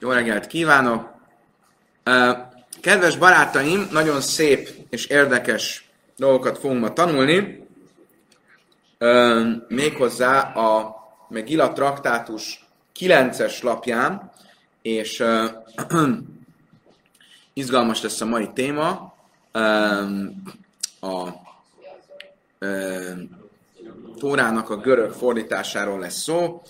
Jó reggelt kívánok! Kedves barátaim, nagyon szép és érdekes dolgokat fogunk ma tanulni. Méghozzá a Megilla traktátus 9-es lapján, és izgalmas lesz a mai téma. A Tórának a görög fordításáról lesz szó,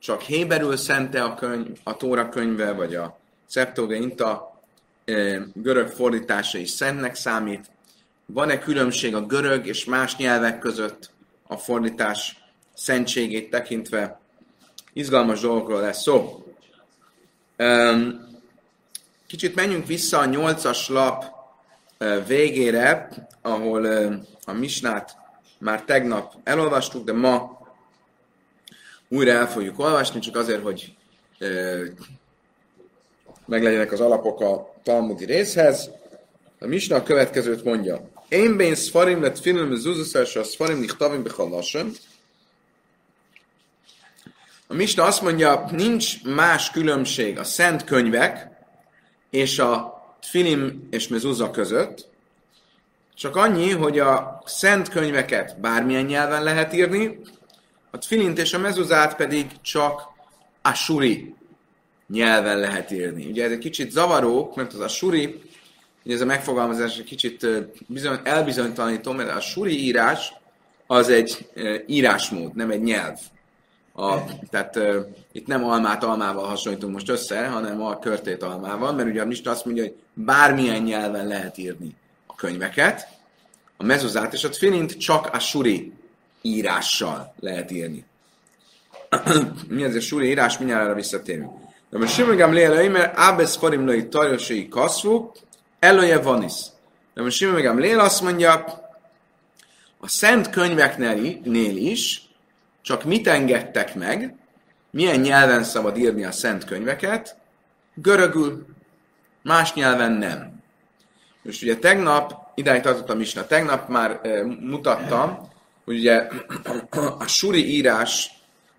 csak Héberül szente a, könyv, a Tóra könyve, vagy a Septuaginta e, görög fordítása is szentnek számít. Van-e különbség a görög és más nyelvek között a fordítás szentségét tekintve? Izgalmas dolgokról lesz szó. Kicsit menjünk vissza a nyolcas lap végére, ahol a misnát már tegnap elolvastuk, de ma újra el fogjuk olvasni, csak azért, hogy meglegyenek az alapok a talmudi részhez. A Misna a következőt mondja. Én bén szfarim lett film zuzaszás, a szfarim nichtavim bechalasem. A Misna azt mondja, nincs más különbség a szent könyvek és a Filim és Mezuzza között, csak annyi, hogy a szent könyveket bármilyen nyelven lehet írni, a tfilint és a mezuzát pedig csak a suri nyelven lehet írni. Ugye ez egy kicsit zavaró, mert az a suri, ugye ez a megfogalmazás egy kicsit bizony, elbizonytalanító, mert a suri írás az egy írásmód, nem egy nyelv. A, tehát uh, itt nem almát almával hasonlítunk most össze, hanem a körtét almával, mert ugye a Mista azt mondja, hogy bármilyen nyelven lehet írni a könyveket, a mezuzát és a tfilint csak a suri írással lehet írni. Mi ez a suri írás, mindjárt visszatérünk. De most simigám lélei, mert ábesz farim lői tajosai kaszfú, elője vanis. De most simigám lél azt mondja, a szent könyveknél is csak mit engedtek meg, milyen nyelven szabad írni a szent könyveket, görögül, más nyelven nem. Most ugye tegnap, idáig tartott a misna, tegnap már e, mutattam, hogy ugye a suri írás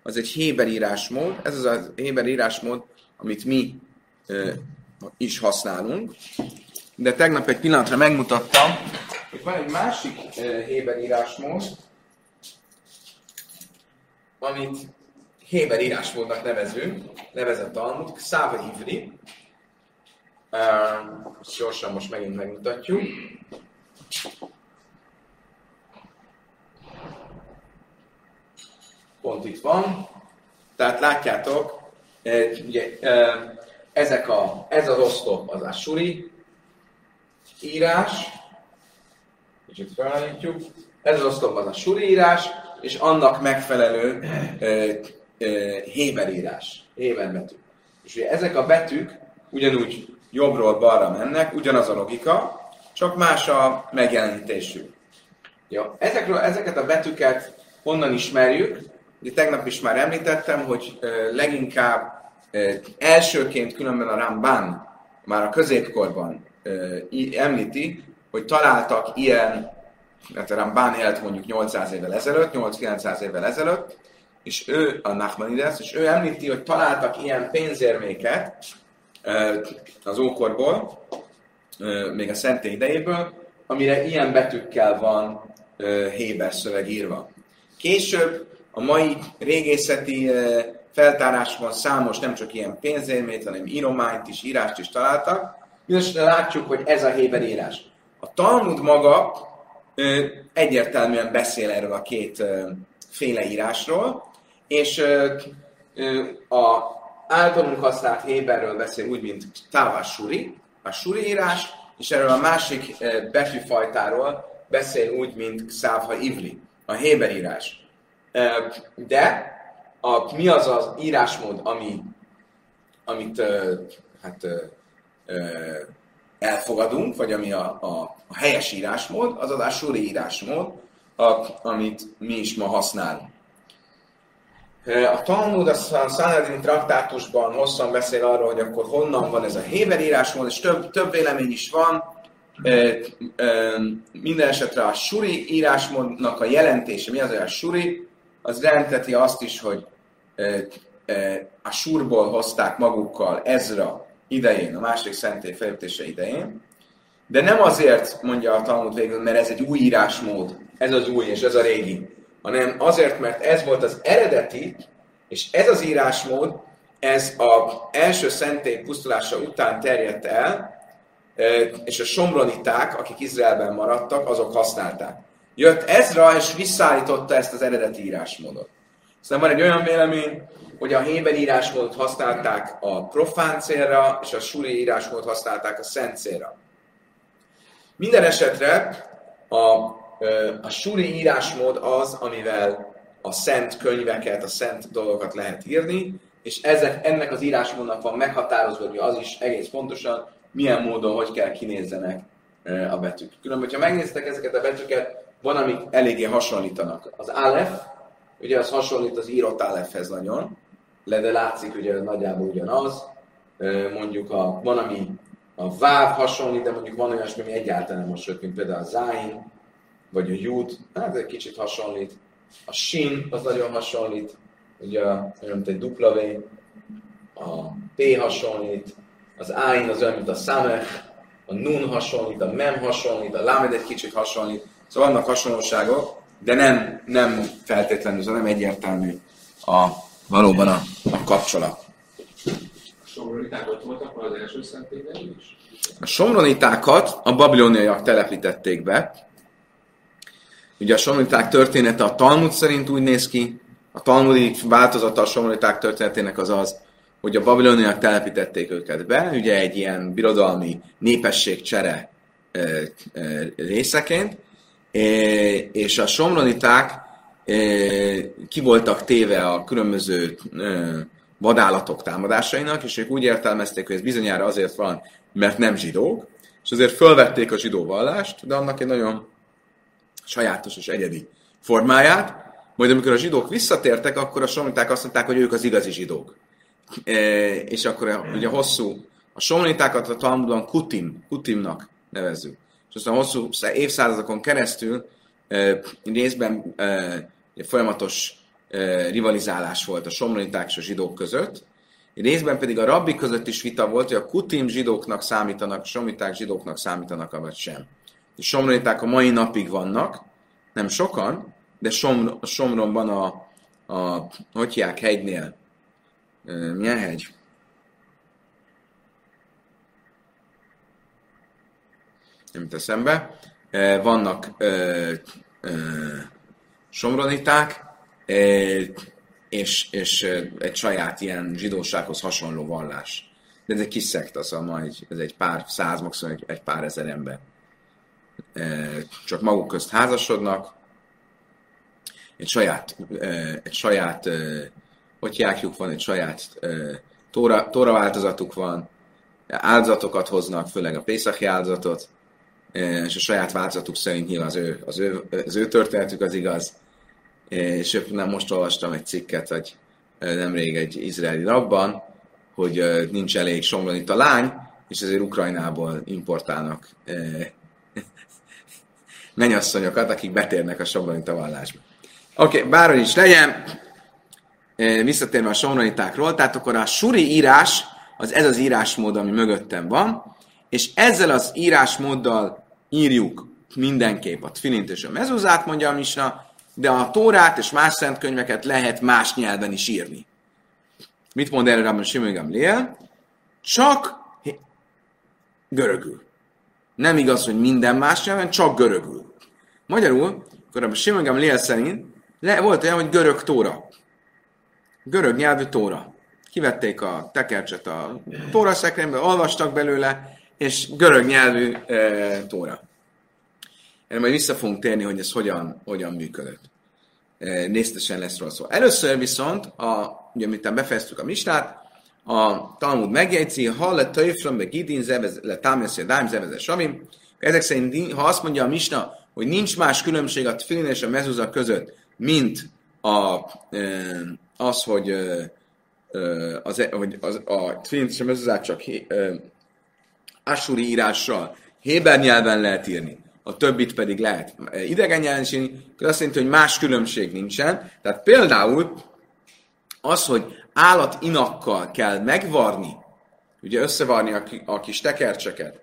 az egy héber írásmód, ez az a héber írásmód, amit mi e, is használunk, de tegnap egy pillanatra megmutattam, hogy van egy másik e, héber írásmód, amit héber írásmódnak nevezünk, nevezett Talmud, Száva Ivri. Uh, gyorsan most megint megmutatjuk. Pont itt van. Tehát látjátok, ugye, ezek a, ez az oszlop az a suri írás, kicsit felállítjuk, ez az oszlop az a suri írás, és annak megfelelő héber írás, héber betű. És ugye ezek a betűk ugyanúgy jobbról balra mennek, ugyanaz a logika, csak más a megjelenítésük. Ja, ezekről, ezeket a betűket honnan ismerjük? Ugye tegnap is már említettem, hogy leginkább elsőként különben a Ramban már a középkorban említi, hogy találtak ilyen, mert a Ramban élt mondjuk 800 évvel ezelőtt, 8-900 évvel ezelőtt, és ő, a Nachmanides, és ő említi, hogy találtak ilyen pénzérméket az ókorból, még a szentély idejéből, amire ilyen betűkkel van Héber szöveg írva. Később a mai régészeti eh, feltárásban számos nem csak ilyen pénzélményt, hanem írományt is, írást is találtak. Mindenesetre látjuk, hogy ez a Héber írás. A Talmud maga eh, egyértelműen beszél erről a két eh, féle írásról, és a általunk használt Héberről beszél úgy, mint Távás Suri, a Suri írás, és erről a másik betűfajtáról beszél úgy, mint Szávha Ivli, a Héber írás. De a, mi az az írásmód, ami, amit hát, elfogadunk, vagy ami a, a, a helyes írásmód, az az a suri írásmód, a, amit mi is ma használunk. A Talmud a Sanhedrin traktátusban hosszan beszél arról, hogy akkor honnan van ez a Héber írásmód, és több, több vélemény is van. Minden esetre a suri írásmódnak a jelentése, mi az, hogy a suri, az jelenteti azt is, hogy a surból hozták magukkal Ezra idején, a második szentély felépítése idején, de nem azért, mondja a Talmud végül, mert ez egy új írásmód, ez az új és ez a régi, hanem azért, mert ez volt az eredeti, és ez az írásmód, ez az első szentély pusztulása után terjedt el, és a somroniták, akik Izraelben maradtak, azok használták. Jött Ezra, és visszaállította ezt az eredeti írásmódot. Aztán van egy olyan vélemény, hogy a Héber írásmódot használták a profán célra, és a suri írásmódot használták a szent célra. Minden esetre a, a suri írásmód az, amivel a szent könyveket, a szent dolgokat lehet írni, és ezek, ennek az írásmódnak van meghatározva, hogy az is egész pontosan, milyen módon, hogy kell kinézzenek a betűk. Különben, ha megnéztek ezeket a betűket, van, amik eléggé hasonlítanak. Az Aleph, ugye az hasonlít az írott Alephhez nagyon, le, de látszik, hogy nagyjából ugyanaz. Mondjuk a, van, ami a váv hasonlít, de mondjuk van olyan, ami egyáltalán nem hasonlít, mint például a Zain, vagy a Jud, hát egy kicsit hasonlít. A Shin az nagyon hasonlít, ugye olyan, mint egy W, a P hasonlít, az Ain az olyan, mint a Samech, a Nun hasonlít, a Mem hasonlít, a Lamed egy kicsit hasonlít, szóval vannak hasonlóságok, de nem, nem feltétlenül, szóval nem egyértelmű a, valóban a, a kapcsolat. A somroniták ott voltak az első szentében is? A somronitákat a babiloniaiak telepítették be. Ugye a somroniták története a Talmud szerint úgy néz ki, a talmudi változata a somroniták történetének az az, hogy a babiloniak telepítették őket be, ugye egy ilyen birodalmi népességcsere részeként, és a somroniták ki voltak téve a különböző vadállatok támadásainak, és ők úgy értelmezték, hogy ez bizonyára azért van, mert nem zsidók, és azért fölvették a zsidó vallást, de annak egy nagyon sajátos és egyedi formáját, majd amikor a zsidók visszatértek, akkor a somniták azt mondták, hogy ők az igazi zsidók. E, és akkor ugye hosszú, a somnitákat a Talmudon kutim, kutimnak nevezzük. És aztán hosszú évszázadokon keresztül részben folyamatos rivalizálás volt a somloniták és a zsidók között, részben pedig a rabbi között is vita volt, hogy a kutim zsidóknak számítanak, a somloniták zsidóknak számítanak, vagy sem. A somloniták a mai napig vannak, nem sokan, de Som, Somronban a, a hogy hegynél, e, milyen hegy? Nem jut eszembe. E, vannak ö, ö, somroniták, és, és egy saját ilyen zsidósághoz hasonló vallás. De ez egy kis szekta, szóval majd ez egy pár száz, maximum egy, egy pár ezer ember. Csak maguk közt házasodnak, egy saját, egy saját hogy jákjuk van, egy saját tóra, tóra változatuk van, áldozatokat hoznak, főleg a Pészaki áldozatot, és a saját változatuk szerint nyilván az ő, az ő, az ő történetük az igaz, és nem most olvastam egy cikket, hogy nemrég egy izraeli rabban, hogy nincs elég a lány, és ezért Ukrajnából importálnak mennyasszonyokat, akik betérnek a somlonita vallásba. Oké, okay, bárhogy is legyen, visszatérve a somlonitákról, tehát akkor a suri írás, az ez az írásmód, ami mögöttem van, és ezzel az írásmóddal írjuk mindenképp a tfilint és a mezuzát, mondja a Misna, de a Tórát és más szentkönyveket lehet más nyelven is írni. Mit mond erre Rabban Simon Gamliel? Csak görögül. Nem igaz, hogy minden más nyelven, csak görögül. Magyarul, akkor a Simon Gamliel szerint le, volt olyan, hogy görög tóra. Görög nyelvű tóra. Kivették a tekercset a tóra szekrénybe, olvastak belőle, és görög nyelvű e, tóra. Erre majd vissza fogunk térni, hogy ez hogyan, hogyan működött. E, Néztesen lesz róla szó. Először viszont, a, ugye miután befejeztük a mistát, a Talmud megjegyzi, ha le töjflöm, be gidin, le támesz, dáim, zeveze, samim. Ezek szerint, ha azt mondja a misna, hogy nincs más különbség a tfilin és a mezuzak között, mint a, e, az, hogy, e, az, hogy az, a tfilin és a mezuzát csak asuri írással, héber nyelven lehet írni, a többit pedig lehet idegen nyelven írni, akkor azt jelenti, hogy más különbség nincsen. Tehát például az, hogy állatinakkal kell megvarni, ugye összevarni a, a kis tekercseket,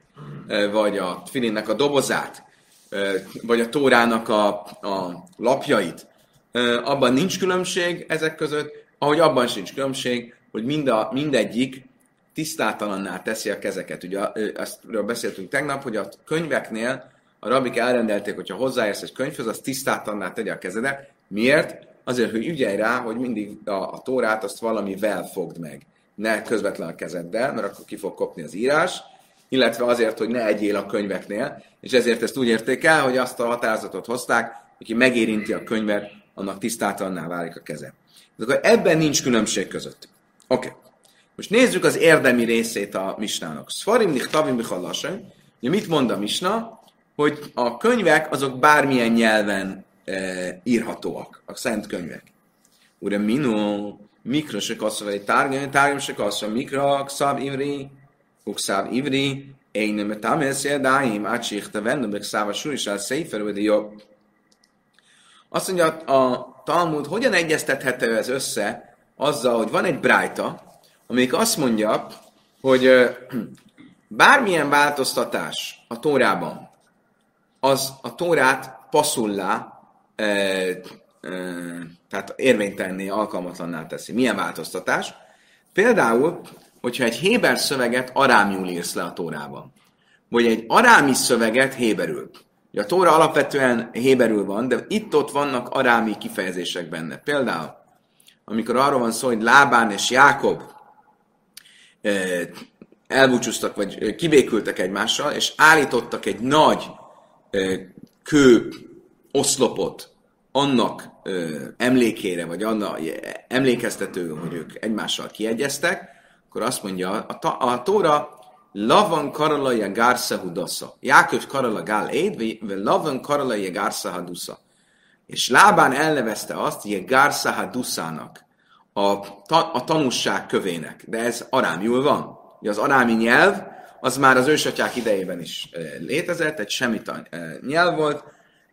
vagy a filinnek a dobozát, vagy a tórának a, a lapjait, abban nincs különbség ezek között, ahogy abban sincs különbség, hogy mind a, mindegyik tisztátalanná teszi a kezeket. Ugye ezt beszéltünk tegnap, hogy a könyveknél a rabik elrendelték, hogyha hozzáérsz egy könyvhöz, az tisztátalanná tegye a kezedet. Miért? Azért, hogy ügyelj rá, hogy mindig a, a tórát azt valamivel fogd meg. Ne közvetlen a kezeddel, mert akkor ki fog kopni az írás, illetve azért, hogy ne egyél a könyveknél, és ezért ezt úgy érték el, hogy azt a határozatot hozták, aki megérinti a könyvet, annak tisztátalanná válik a keze. De akkor ebben nincs különbség között. Oké. Okay. Most nézzük az érdemi részét a misnának. Szfarim tavim bichallasen. Ugye mit mond a misna? Hogy a könyvek azok bármilyen nyelven e, írhatóak, a szent könyvek. Ure minu, mikro se kassza, vagy tárgyam, tárgyam se kassza, mikro, kszav ivri, ukszáv ivri, én nem tamesz jedáim, átsichta vennem, meg száva surisál széfer, jobb. Azt mondja, a Talmud hogyan egyeztethető ez össze azzal, hogy van egy brájta, amelyik azt mondja, hogy bármilyen változtatás a Tórában, az a Tórát passzullá, e, e, tehát érvénytelenné, alkalmatlanná teszi. Milyen változtatás? Például, hogyha egy héber szöveget arámiul írsz le a Tórában, vagy egy arámi szöveget héberül. A Tóra alapvetően héberül van, de itt-ott vannak arámi kifejezések benne. Például, amikor arról van szó, hogy Lábán és Jákob elbúcsúztak, vagy kibékültek egymással, és állítottak egy nagy kő oszlopot annak emlékére, vagy annak emlékeztető, hogy ők egymással kiegyeztek, akkor azt mondja, a, a Tóra Lavan karala je gársa hudasza. Jákos karala gál éd, lavan karala je gársa hadusza. És Lábán elnevezte azt, hogy gársa haduszának a, ta, a tanúság kövének, de ez arámiul van. Ugye az arámi nyelv, az már az ősatyák idejében is létezett, egy semita nyelv volt,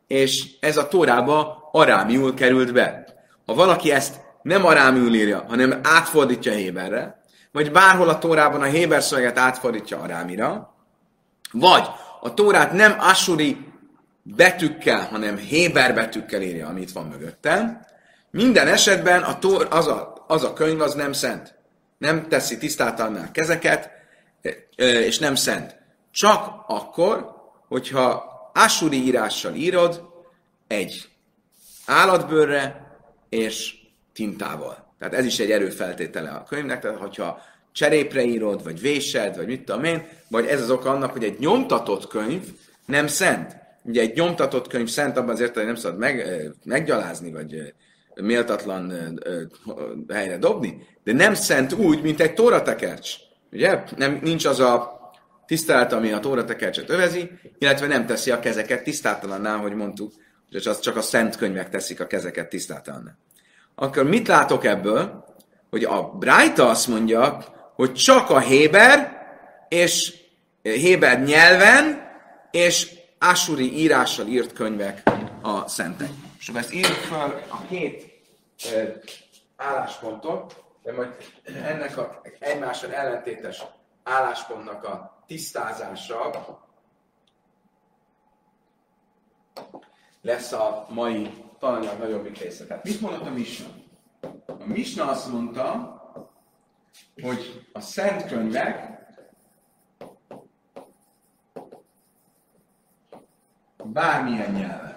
és ez a Tórába arámiul került be. Ha valaki ezt nem arámiul írja, hanem átfordítja Héberre, vagy bárhol a Tórában a Héber szöveget átfordítja arámira, vagy a Tórát nem asuri betűkkel, hanem Héber betűkkel írja, amit van mögötte, minden esetben a tór, az, a, az a könyv az nem szent. Nem teszi tisztátalná kezeket, és nem szent. Csak akkor, hogyha ásuri írással írod egy állatbőrre és tintával. Tehát ez is egy erőfeltétele a könyvnek, tehát hogyha cserépre írod, vagy vésed, vagy mit tudom én, vagy ez az oka annak, hogy egy nyomtatott könyv nem szent. Ugye egy nyomtatott könyv szent abban azért, hogy nem szabad meg, meggyalázni, vagy méltatlan helyre dobni, de nem szent úgy, mint egy tóratekercs. Ugye? Nem, nincs az a tisztelet, ami a tóratekercset övezi, illetve nem teszi a kezeket tisztátalanná, hogy mondtuk, hogy az csak a szent könyvek teszik a kezeket tisztátalanná. Akkor mit látok ebből? Hogy a Brájta azt mondja, hogy csak a Héber és Héber nyelven és Asuri írással írt könyvek a szentek. És ezt írjuk fel a két álláspontot, de majd ennek a egymással ellentétes álláspontnak a tisztázása lesz a mai tananyag nagyobbik része. Tehát mit mondott a Misna? A Misna azt mondta, hogy a szent könyvek bármilyen nyelven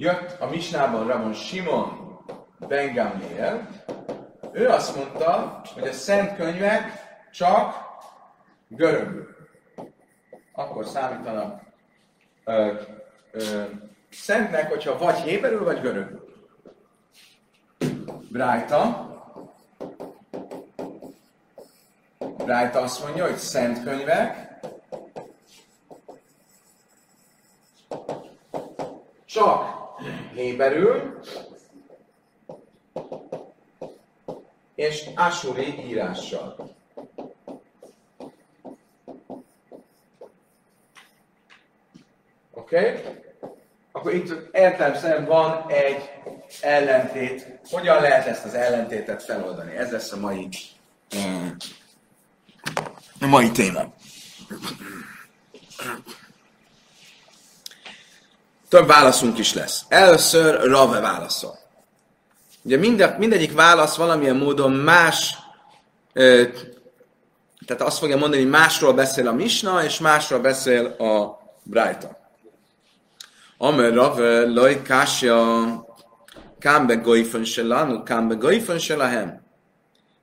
jött a Misnában Ramon Simon Ben Gamliel, ő azt mondta, hogy a szent könyvek csak görögül. Akkor számítanak ö, ö, szentnek, hogyha vagy héberül, vagy görögül. Brájta. Brájta azt mondja, hogy szent könyvek csak héberül, és asuri írással. Oké? Okay? akkor itt értelemszerűen van egy ellentét. Hogyan lehet ezt az ellentétet feloldani? Ez lesz a mai, a mai téma. Több válaszunk is lesz. Először Rave válaszol. Ugye minde, mindegyik válasz valamilyen módon más, ö, tehát azt fogja mondani, másról beszél a Misna, és másról beszél a Braita. Amer Rave loj kásja kámbe goifen se lanu, kámbe goifen se lahem.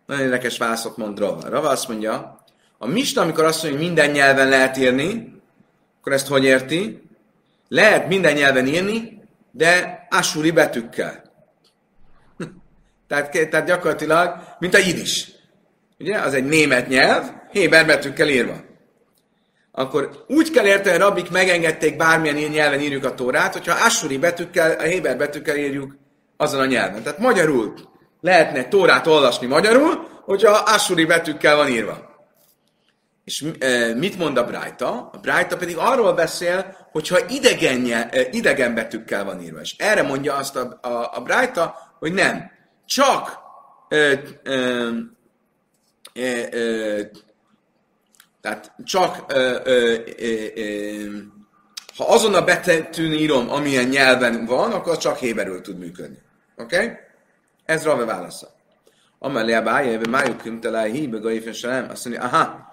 Nagyon érdekes válaszot mond Rava. Rava azt mondja, a Misna, amikor azt mondja, hogy minden nyelven lehet írni, akkor ezt hogy érti? Lehet minden nyelven írni, de asúri betűkkel. tehát, tehát gyakorlatilag, mint a jidis. Ugye, az egy német nyelv, héber betűkkel írva. Akkor úgy kell érteni, rabbik megengedték bármilyen nyelven írjuk a tórát, hogyha asúri betűkkel, a héber betűkkel írjuk azon a nyelven. Tehát magyarul lehetne tórát olvasni magyarul, hogyha asúri betűkkel van írva. És mit mond a Brájta? A Brájta pedig arról beszél, hogyha idegen, idegen betűkkel van írva. És erre mondja azt a, a, a Brájta, hogy nem. Csak e, e, e, tehát csak e, e, e, ha azon a betűn írom, amilyen nyelven van, akkor csak héberül tud működni. Oké? Okay? Ez Rave válasza. Amellé a bája, májuk kimtelái híbe gaifen nem. Azt mondja, aha,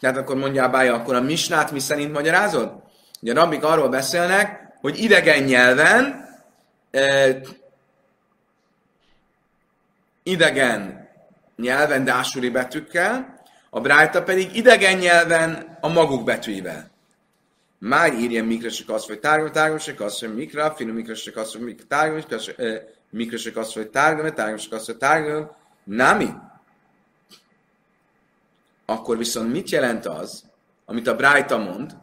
tehát akkor mondja a bája, akkor a misnát mi szerint magyarázod? Ugye a rabbik arról beszélnek, hogy idegen nyelven, eh, idegen nyelven, de ásuri betűkkel, a brájta pedig idegen nyelven a maguk betűivel. Már írja mikrosek azt, hogy tárgyal, tárgyalosek azt, hogy mikra, finom mikrosek azt, hogy tárgyal, mikrosek azt, hogy tárgyal, tárgyalosek azt, hogy tárgyal, nami akkor viszont mit jelent az, amit a Brájta mond,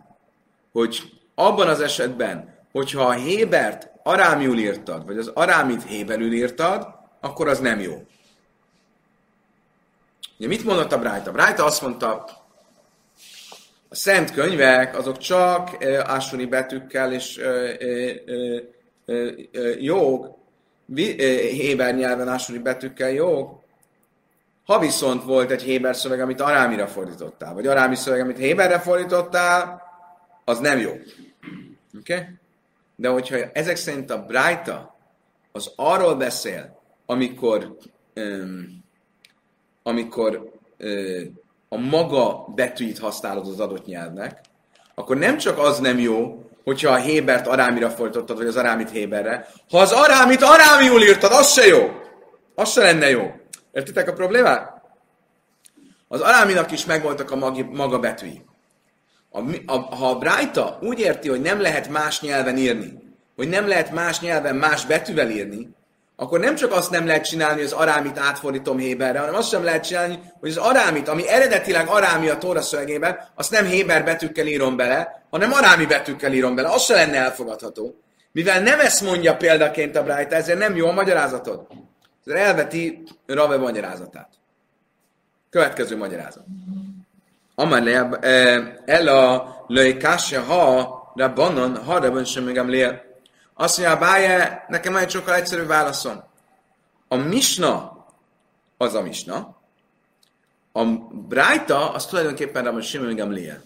hogy abban az esetben, hogyha a Hébert arámiul írtad, vagy az arámit héberül írtad, akkor az nem jó. Ugye mit mondott a Brájta? Brájta azt mondta, a szent könyvek, azok csak e, ásuni betűkkel és e, jog, héber nyelven ásuni betűkkel jog, ha viszont volt egy Héber szöveg, amit arámira fordítottál, vagy arámi szöveg, amit Héberre fordítottál, az nem jó. Oké? Okay? De hogyha ezek szerint a Brájta az arról beszél, amikor, um, amikor uh, a maga betűit használod az adott nyelvnek, akkor nem csak az nem jó, hogyha a Hébert arámira fordítottad, vagy az arámit Héberre, ha az arámit arámiul írtad, az se jó. Az se lenne jó. Értitek a problémát? Az aláminak is megvoltak a magi, maga betűi. A, a, ha a Brájta úgy érti, hogy nem lehet más nyelven írni, hogy nem lehet más nyelven más betűvel írni, akkor nem csak azt nem lehet csinálni, hogy az arámit átfordítom Héberre, hanem azt sem lehet csinálni, hogy az arámit, ami eredetileg arámi a Tóra szövegében, azt nem Héber betűkkel írom bele, hanem arámi betűkkel írom bele. Az se lenne elfogadható. Mivel nem ezt mondja példaként a Brájta, ezért nem jó a magyarázatod. Elveti Rave magyarázatát. Következő magyarázat. Amar le, el a löj kásja ha rabbanon, ha rabban sem még lél. Azt mondja, báje, nekem egy sokkal egyszerű válaszom. A misna az a misna, a brájta az tulajdonképpen rabban sem még lél.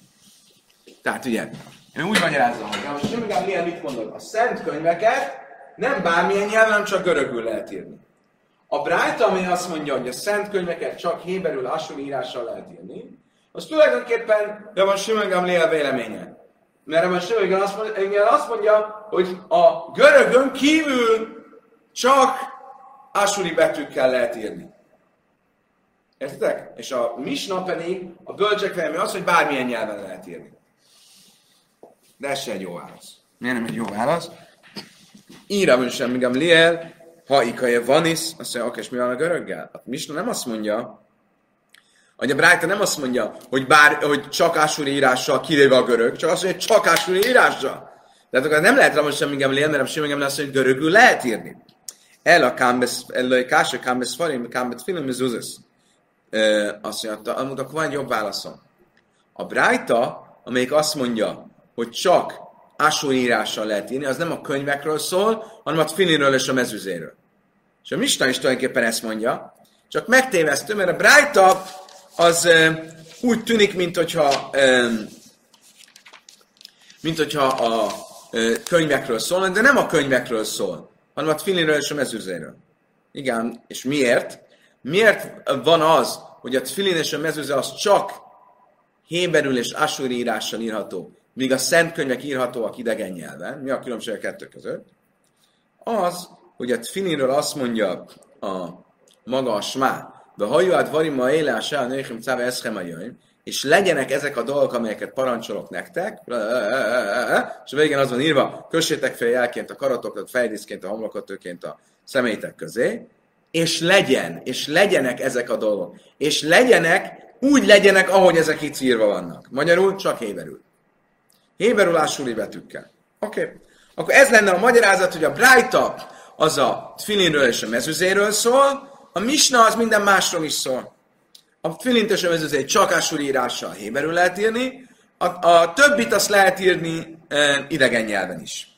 Tehát ugye, én úgy magyarázom, hogy a Simigám Lél mit mondod? A szent könyveket nem bármilyen nyelven, csak görögül lehet írni. A Brájta, ami azt mondja, hogy a szent könyveket csak héberül asúri írással lehet írni, az tulajdonképpen van Simon Gamliel véleménye. Mert a Simon azt mondja, azt mondja, hogy a görögön kívül csak asúri betűkkel lehet írni. Értitek? És a misna pedig, a bölcsek vélemény az, hogy bármilyen nyelven lehet írni. De ez se egy jó válasz. Miért nem egy jó válasz? Írám sem, míg Liel, ha ikaje vanis, azt mondja, és mi van a göröggel? A Misna nem azt mondja, hogy a Brájta nem azt mondja, hogy, bár, hogy csak ásúri írással kivéve a görög, csak azt mondja, hogy csak ásúri írással. Tehát akkor nem lehet Ramos sem ingem lél, mert sem ingem azt mondja, hogy görögül lehet írni. El a kámbesz, el a kása kámbesz farim, kámbesz film, zuzes. Azt mondja, amúgy akkor van egy jobb válaszom. A Brájta, amelyik azt mondja, hogy csak ásóírással lehet írni, az nem a könyvekről szól, hanem a filinről és a mezőzéről. És a Mista is tulajdonképpen ezt mondja, csak megtévesztő, mert a Brájta az úgy tűnik, mint hogyha, mint hogyha a könyvekről szól, de nem a könyvekről szól, hanem a filinről és a mezőzéről. Igen, és miért? Miért van az, hogy a tfilin és a mezőze az csak héberül és asúri írással írható, míg a szent könyvek írhatóak idegen nyelven? Mi a különbség a kettő között? Az, hogy a tfilinről azt mondja a maga a smá, de hajuát varima éle a se a nőhim cáve eszhem a és legyenek ezek a dolgok, amelyeket parancsolok nektek, és végén az van írva, kössétek fel jelként a karatokat, fejdíszként, a homlokotőként a személytek közé, és legyen, és legyenek ezek a dolgok, és legyenek, úgy legyenek, ahogy ezek itt írva vannak. Magyarul csak héberül. Héberül ásúli betűkkel. Oké. Okay. Akkor ez lenne a magyarázat, hogy a Brájta az a Tfilinről és a mezőzéről szól, a Misna az minden másról is szól. A Tfilint és a mezőzé csak ásúli írással héberül lehet írni, a, a többit azt lehet írni e, idegen nyelven is.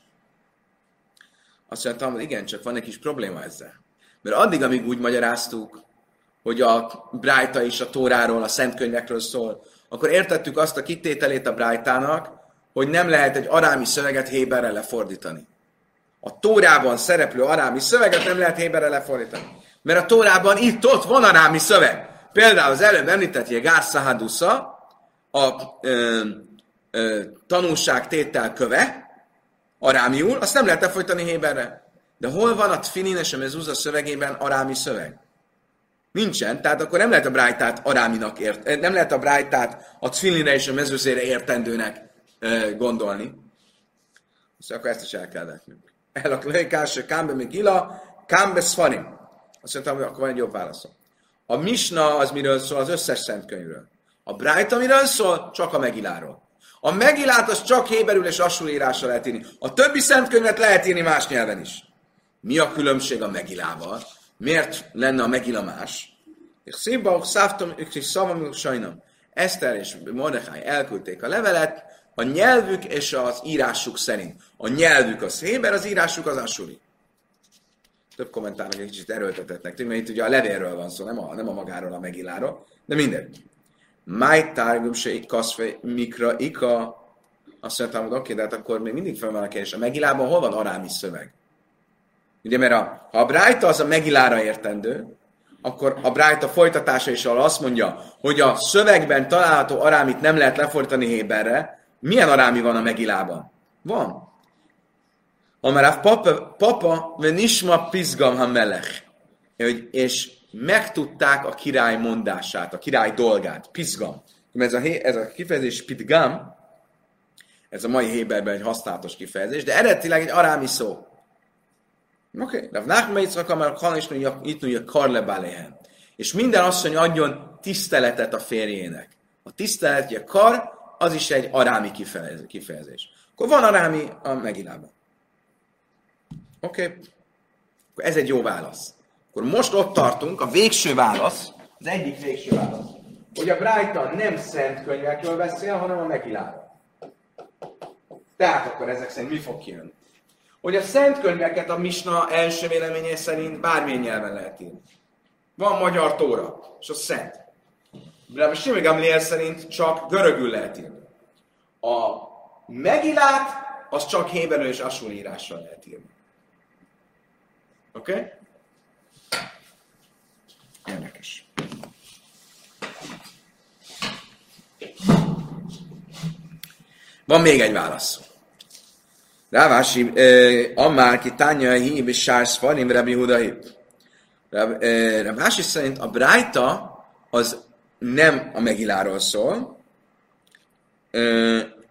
Azt mondtam, hogy igen, csak van egy kis probléma ezzel. Mert addig, amíg úgy magyaráztuk, hogy a Brájta is a Tóráról, a Szentkönyvekről szól, akkor értettük azt a kitételét a Brájtának, hogy nem lehet egy arámi szöveget Héberre lefordítani. A Tórában szereplő arámi szöveget nem lehet Héberre lefordítani. Mert a Tórában itt-ott van arámi szöveg. Például az előbb említett Jegár Szahadusza, a ö, ö, tanulságtétel köve, arámiul, azt nem lehet lefolytani Héberre. De hol van a Tfilin és a Mezúza szövegében arámi szöveg? Nincsen, tehát akkor nem lehet a Brájtát aráminak ért, nem lehet a Brájtát a Tfilinre és a mezőzére értendőnek gondolni. Azt akkor ezt is el kell vetnünk. El a klejkás, kámbe még ila, kámbe szfarim. Azt mondtam, hogy akkor van egy jobb válaszom. A Misna az miről szól? Az összes szent könyvről. A Brájta miről szól? Csak a Megiláról. A Megilát az csak héberül és asul írásra lehet írni. A többi szent könyvet lehet írni más nyelven is. Mi a különbség a Megilával? Miért lenne a Megila más? És szívba, szávtam, és szavam, sajnom. Eszter és Mordechai elküldték a levelet, a nyelvük és az írásuk szerint. A nyelvük az Héber, az írásuk az Asuri. Több kommentárnak egy kicsit erőltetetnek tűnik, mert itt ugye a levélről van szó, nem a, nem a magáról, a Megiláról, de minden. Máj tárgum se kaszfe mikra ika, azt mondtam, hogy oké, okay, de hát akkor még mindig fel van a kérdés. A Megilában hol van arámi szöveg? Ugye, mert a, ha a Brájta az a Megilára értendő, akkor a Brájta folytatása is azt mondja, hogy a szövegben található arámit nem lehet lefordítani Héberre. Milyen arámi van a Megilában? Van. Amaráv papa, papa venisma pizgam ha melech. És megtudták a király mondását, a király dolgát. Pizgam. Ez a, ez a kifejezés pidgam, ez a mai Héberben egy használatos kifejezés, de eredetileg egy arámi szó. Oké, okay. Rav Nachman Yitzchak Amar Kanisnu Itnu Kar És minden asszony adjon tiszteletet a férjének. A tisztelet, a kar, az is egy arámi kifejezés. Akkor van arámi a megilában. Oké. Okay. Ez egy jó válasz. Akkor most ott tartunk, a végső válasz, az egyik végső válasz, hogy a Brighton nem szent könyvekről beszél, hanem a Megiláról. Tehát akkor ezek szerint mi fog kijönni? hogy a szent könyveket a Misna első véleménye szerint bármilyen nyelven lehet írni. Van magyar tóra, és az szent. A Simi Gamliel szerint csak görögül lehet írni. A megilát, az csak héberül és asul írással lehet írni. Oké? Okay? Érdekes. Van még egy válasz. Rávási, Ammár ki tánya hív és sársz farim, Rabbi Huda hív. Rávási szerint a Brájta az nem a Megiláról szól,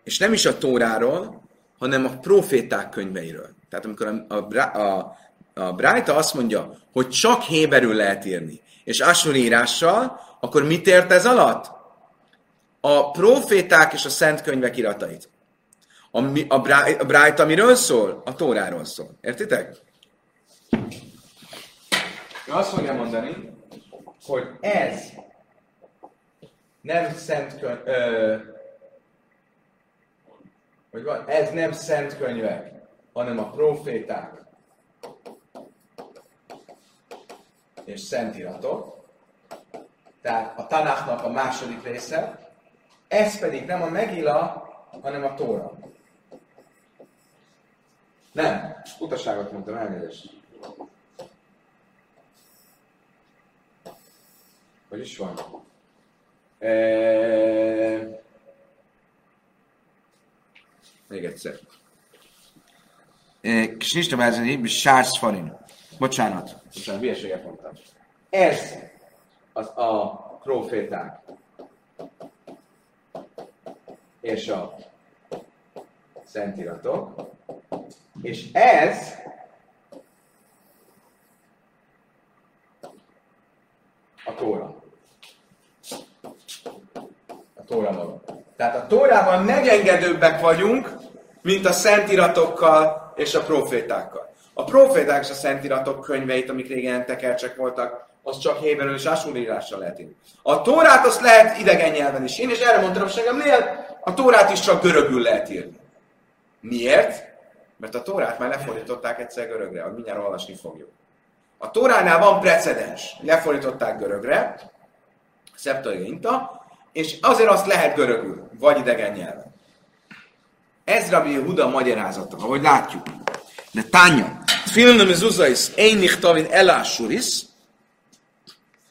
és nem is a Tóráról, hanem a proféták könyveiről. Tehát amikor a, a, a, a Brájta azt mondja, hogy csak héberül lehet írni, és Asur írással, akkor mit ért ez alatt? A proféták és a szent könyvek iratait. A, a, a Brájt, amiről szól? A Tóráról szól. Értitek? Ő azt fogja mondani, hogy ez nem szent könyv, hogy van, ez nem szent könyvek, hanem a proféták és szentiratok, tehát a Tanachnak a második része, ez pedig nem a Megila, hanem a Tóra. Nem, utaságot mondtam, elnézést. Hogy is van? E... Még egyszer. Tovább ez Sársz Farin. Bocsánat. Bocsánat, hülyeséget mondtam. Ez az a proféták és a szentiratok, és ez a Tóra. Tóra maga. Tehát a Tórában megengedőbbek vagyunk, mint a szentiratokkal és a profétákkal. A proféták és a szentiratok könyveit, amik régen tekercsek voltak, az csak héberül és ásúrírással lehet írni. A Tórát azt lehet idegen nyelven is írni, és erre mondtam a segemnél, a Tórát is csak görögül lehet írni. Miért? Mert a Tórát már lefordították egyszer görögre, hogy mindjárt olvasni fogjuk. A Tóránál van precedens. Lefordították görögre, Septuaginta, és azért azt lehet görögül, vagy idegen nyelven. Ez Rabbi Huda magyarázata, ahogy látjuk. De tánya, Tfilin mezuzais, én nichtavin elásuris,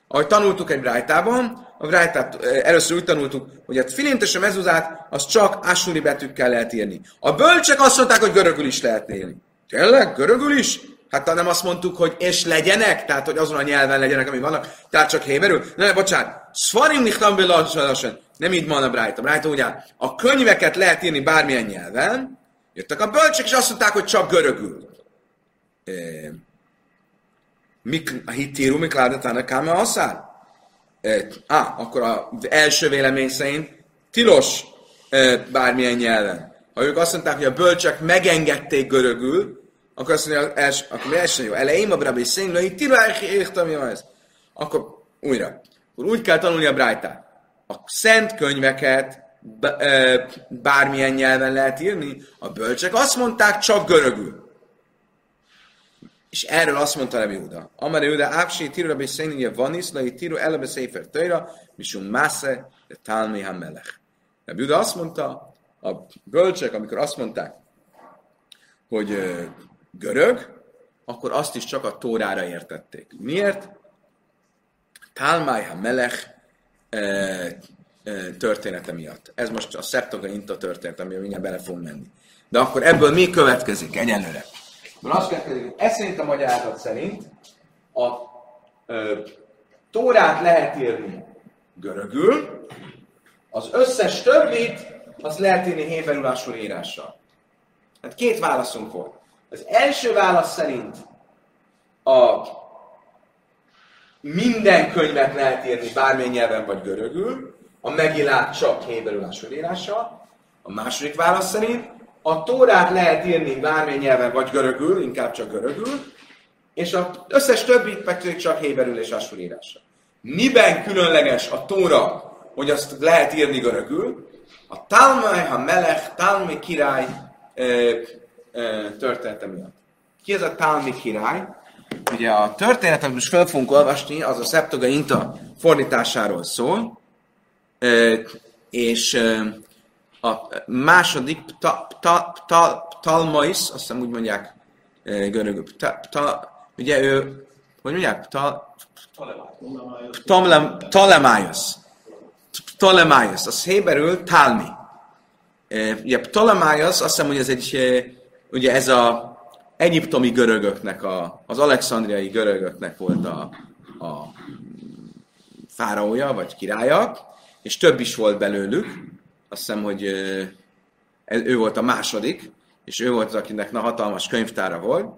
ahogy tanultuk egy brájtában, a brájtát először úgy tanultuk, hogy a tfilint és a mezuzát az csak ásuri betűkkel lehet írni. A bölcsek azt mondták, hogy görögül is lehet írni. Tényleg? Görögül is? Hát nem azt mondtuk, hogy és legyenek, tehát hogy azon a nyelven legyenek, ami vannak, tehát csak héberül. Ne, bocsánat, Svarim nichtam nem így van a Brájta. Brájta ugye, a könyveket lehet írni bármilyen nyelven, jöttek a bölcsek, és azt mondták, hogy csak görögül. Mik, a hitírú, mik ládatának káme aszár? Á, akkor az első vélemény szerint tilos bármilyen nyelven. Ha ők azt mondták, hogy a bölcsek megengedték görögül, akkor azt mondja, els, akkor első jó, elején a brabi szénlő, hogy tira értem, ez. Akkor újra. Akkor úgy kell tanulni a brájtát. A szent könyveket bármilyen nyelven lehet írni, a bölcsek azt mondták, csak görögül. És erről azt mondta Rabbi Huda. Amar Huda, Ápsi, Tiru Rabbi Szénije Vanis, Lai Tiru Elebe Széfer Töjra, Misum Másze, de Talmi Hamelech. Rabbi Huda azt mondta, a bölcsek, amikor azt mondták, hogy görög, akkor azt is csak a Tórára értették. Miért? Talmájha Melech e, e, története miatt. Ez most a Szeptoga Inta történet, amivel mindjárt bele fogunk menni. De akkor ebből mi következik egyelőre? Mert azt következik, hogy ez szerint a magyarázat szerint a ö, Tórát lehet írni görögül, az összes többit azt lehet írni héberül írással. Hát két válaszunk volt. Az első válasz szerint a minden könyvet lehet írni bármilyen nyelven vagy görögül, a megilát csak héberül írással. A második válasz szerint a Tórát lehet írni bármilyen nyelven vagy görögül, inkább csak görögül, és az összes többit pedig csak héberül és írással. Miben különleges a Tóra, hogy azt lehet írni görögül? A Talmai, ha Melech, Talmi király története miatt. Ki ez a Talmi király? Ugye a történetet, amit most fel fogunk olvasni, az a Szeptoga Inta fordításáról szól, és a második ta, ta, ta, Talmais, azt hiszem úgy mondják görögül, ugye ő, hogy mondják? Ptolemaios. Ptolemaios. Az héberül Talmi. Ugye Ptolemaios, azt hiszem, hogy ez egy ugye ez a egyiptomi görögöknek, a, az alexandriai görögöknek volt a, a fáraója, vagy királya, és több is volt belőlük. Azt hiszem, hogy ő volt a második, és ő volt az, akinek na, hatalmas könyvtára volt.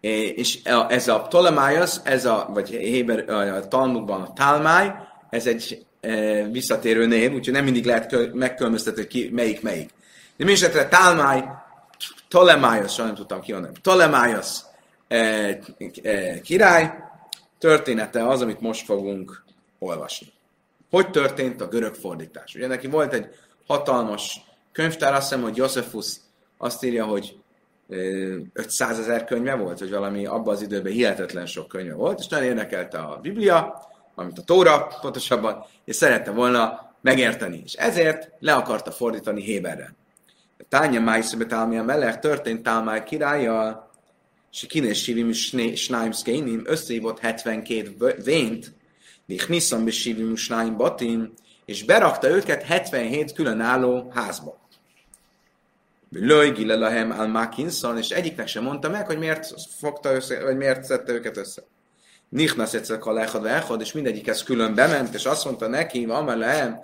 És ez a Ptolemaios, ez a, vagy Héber, a Talmudban a Talmáj, ez egy visszatérő név, úgyhogy nem mindig lehet megkülönböztetni, hogy ki, melyik melyik. De mi esetre Talmáj Ptolemaios, nem tudtam ki hanem, Ptolemaios e, e, király története az, amit most fogunk olvasni. Hogy történt a görög fordítás? Ugye neki volt egy hatalmas könyvtár azt hiszem, hogy Josephus azt írja, hogy 500 ezer könyve volt, vagy valami abban az időben hihetetlen sok könyve volt, és nagyon érdekelte a Biblia, amit a Tóra pontosabban, és szerette volna megérteni. És ezért le akarta fordítani Héberre. Tánya Májszöbe Tálmia mellett történt Tálmáj királya, és Kines Sivim Snáim összehívott 72 vént, Nichnisszam be Sivim Snáim Batim, és berakta őket 77 különálló házba. Löj Gilelahem al Makinson, és egyiknek sem mondta meg, hogy miért fogta össze, vagy miért szedte őket össze. Nichnas egyszer a lechad echad, és mindegyikhez külön bement, és azt mondta neki, amelehem,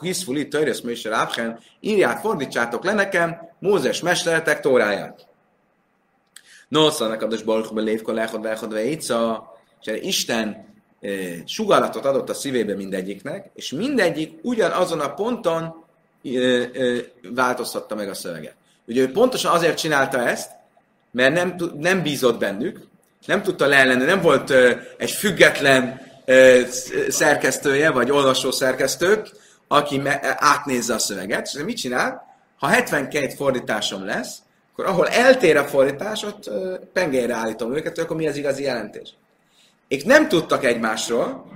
kiszfuli törjösz és rábhen, írját, fordítsátok le nekem, Mózes mesteretek tóráját. Nosza nekad a balchba lévka lechad lechad vejca, és Isten e, sugalatot adott a szívébe mindegyiknek, és mindegyik ugyanazon a ponton változtatta meg a szöveget. Ugye ő pontosan azért csinálta ezt, mert nem, nem bízott bennük, nem tudta leellenni, nem volt egy független szerkesztője, vagy olvasó szerkesztő, aki átnézze a szöveget, és mit csinál? Ha 72 fordításom lesz, akkor ahol eltér a fordítás, ott pengére állítom őket, akkor mi az igazi jelentés. Ők nem tudtak egymásról,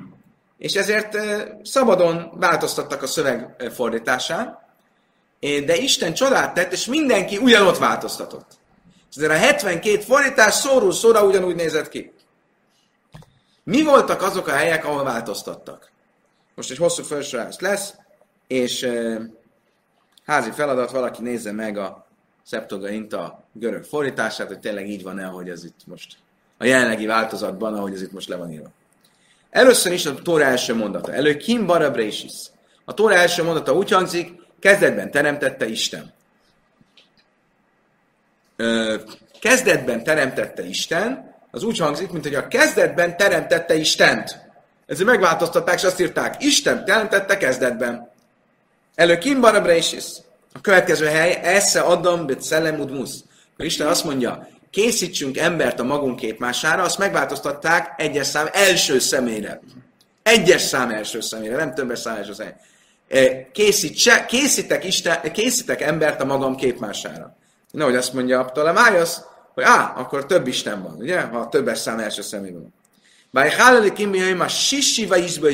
és ezért szabadon változtattak a szöveg fordításán, de Isten csodát tett, és mindenki ugyanott változtatott. És ezért a 72 fordítás szóról szóra ugyanúgy nézett ki. Mi voltak azok a helyek, ahol változtattak? Most egy hosszú felsorolás lesz, és e, házi feladat, valaki nézze meg a Inta görög fordítását, hogy tényleg így van-e, ahogy ez itt most a jelenlegi változatban, ahogy ez itt most le van írva. Először is a Tóra első mondata. Elő Kim Barabrésis. A Tóra első mondata úgy hangzik, kezdetben teremtette Isten. Ö, kezdetben teremtette Isten, az úgy hangzik, mint hogy a kezdetben teremtette Istent. Ezért megváltoztatták, és azt írták, Isten teremtette kezdetben. Elő Kim Barabrésis. A következő hely, Esze Adam bet Musz. Isten azt mondja, készítsünk embert a magunk képmására, azt megváltoztatták egyes szám első személyre. Egyes szám első személyre, nem többes szám első személyre. E, készítse, készítek, Isten, készítek embert a magam képmására. Nehogy azt mondja Ptolemájosz, hogy á, akkor több Isten van, ugye? Ha többes szám első személyben van. Báj háleli kimbiaim a sisiva izba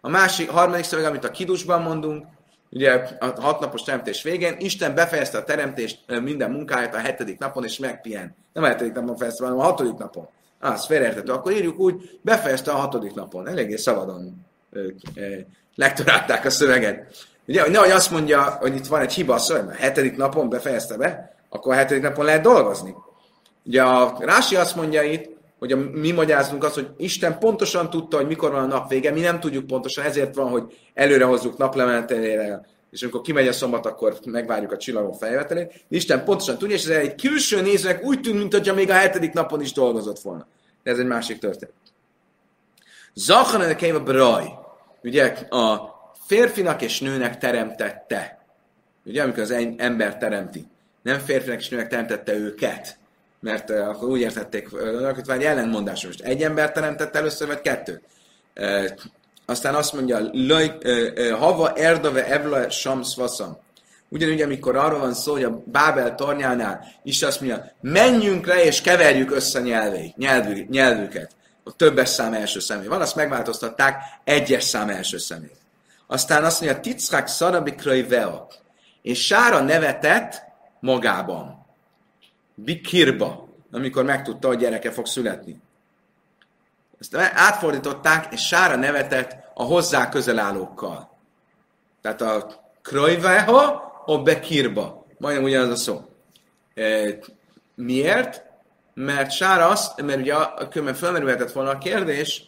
A másik, harmadik szöveg, amit a kidusban mondunk, ugye a hatnapos teremtés végén, Isten befejezte a teremtést minden munkáját a hetedik napon, és megpihen. Nem a hetedik napon fejezte, hanem a hatodik napon. Ah, az félreértető. Akkor írjuk úgy, befejezte a hatodik napon. Eléggé szabadon lektorálták a szöveget. Ugye, hogy nehogy azt mondja, hogy itt van egy hiba a szöveg, a hetedik napon befejezte be, akkor a hetedik napon lehet dolgozni. Ugye a Rási azt mondja itt, hogy a, mi magyarázunk azt, hogy Isten pontosan tudta, hogy mikor van a nap vége, mi nem tudjuk pontosan, ezért van, hogy előre hozzuk naplementelére, és amikor kimegy a szombat, akkor megvárjuk a csillagok feljövetelét. Isten pontosan tudja, és ez egy külső nézőnek úgy tűnt, mintha még a hetedik napon is dolgozott volna. De ez egy másik történet. Zachan a braj. Ugye a férfinak és nőnek teremtette. Ugye, amikor az ember teremti. Nem férfinak és nőnek teremtette őket mert uh, akkor úgy értették, hogy van egy ellentmondás most. Egy ember teremtett először, vagy kettő. Uh, aztán azt mondja, uh, uh, hava erdave evla shams vaszam. Ugyanúgy, amikor arról van szó, hogy a Bábel tornyánál is azt mondja, menjünk le és keverjük össze nyelvét, nyelvű, nyelvüket. A többes szám első személy van, azt megváltoztatták egyes szám első személy. Aztán azt mondja, tickák szarabikrai vea. És Sára nevetett magában. Bikirba, amikor megtudta, hogy gyereke fog születni. Ezt átfordították, és Sára nevetett a hozzá közelállókkal. Tehát a krojveha, a bekirba. Majdnem ugyanaz a szó. E, miért? Mert Sára azt, mert ugye különben felmerülhetett volna a kérdés,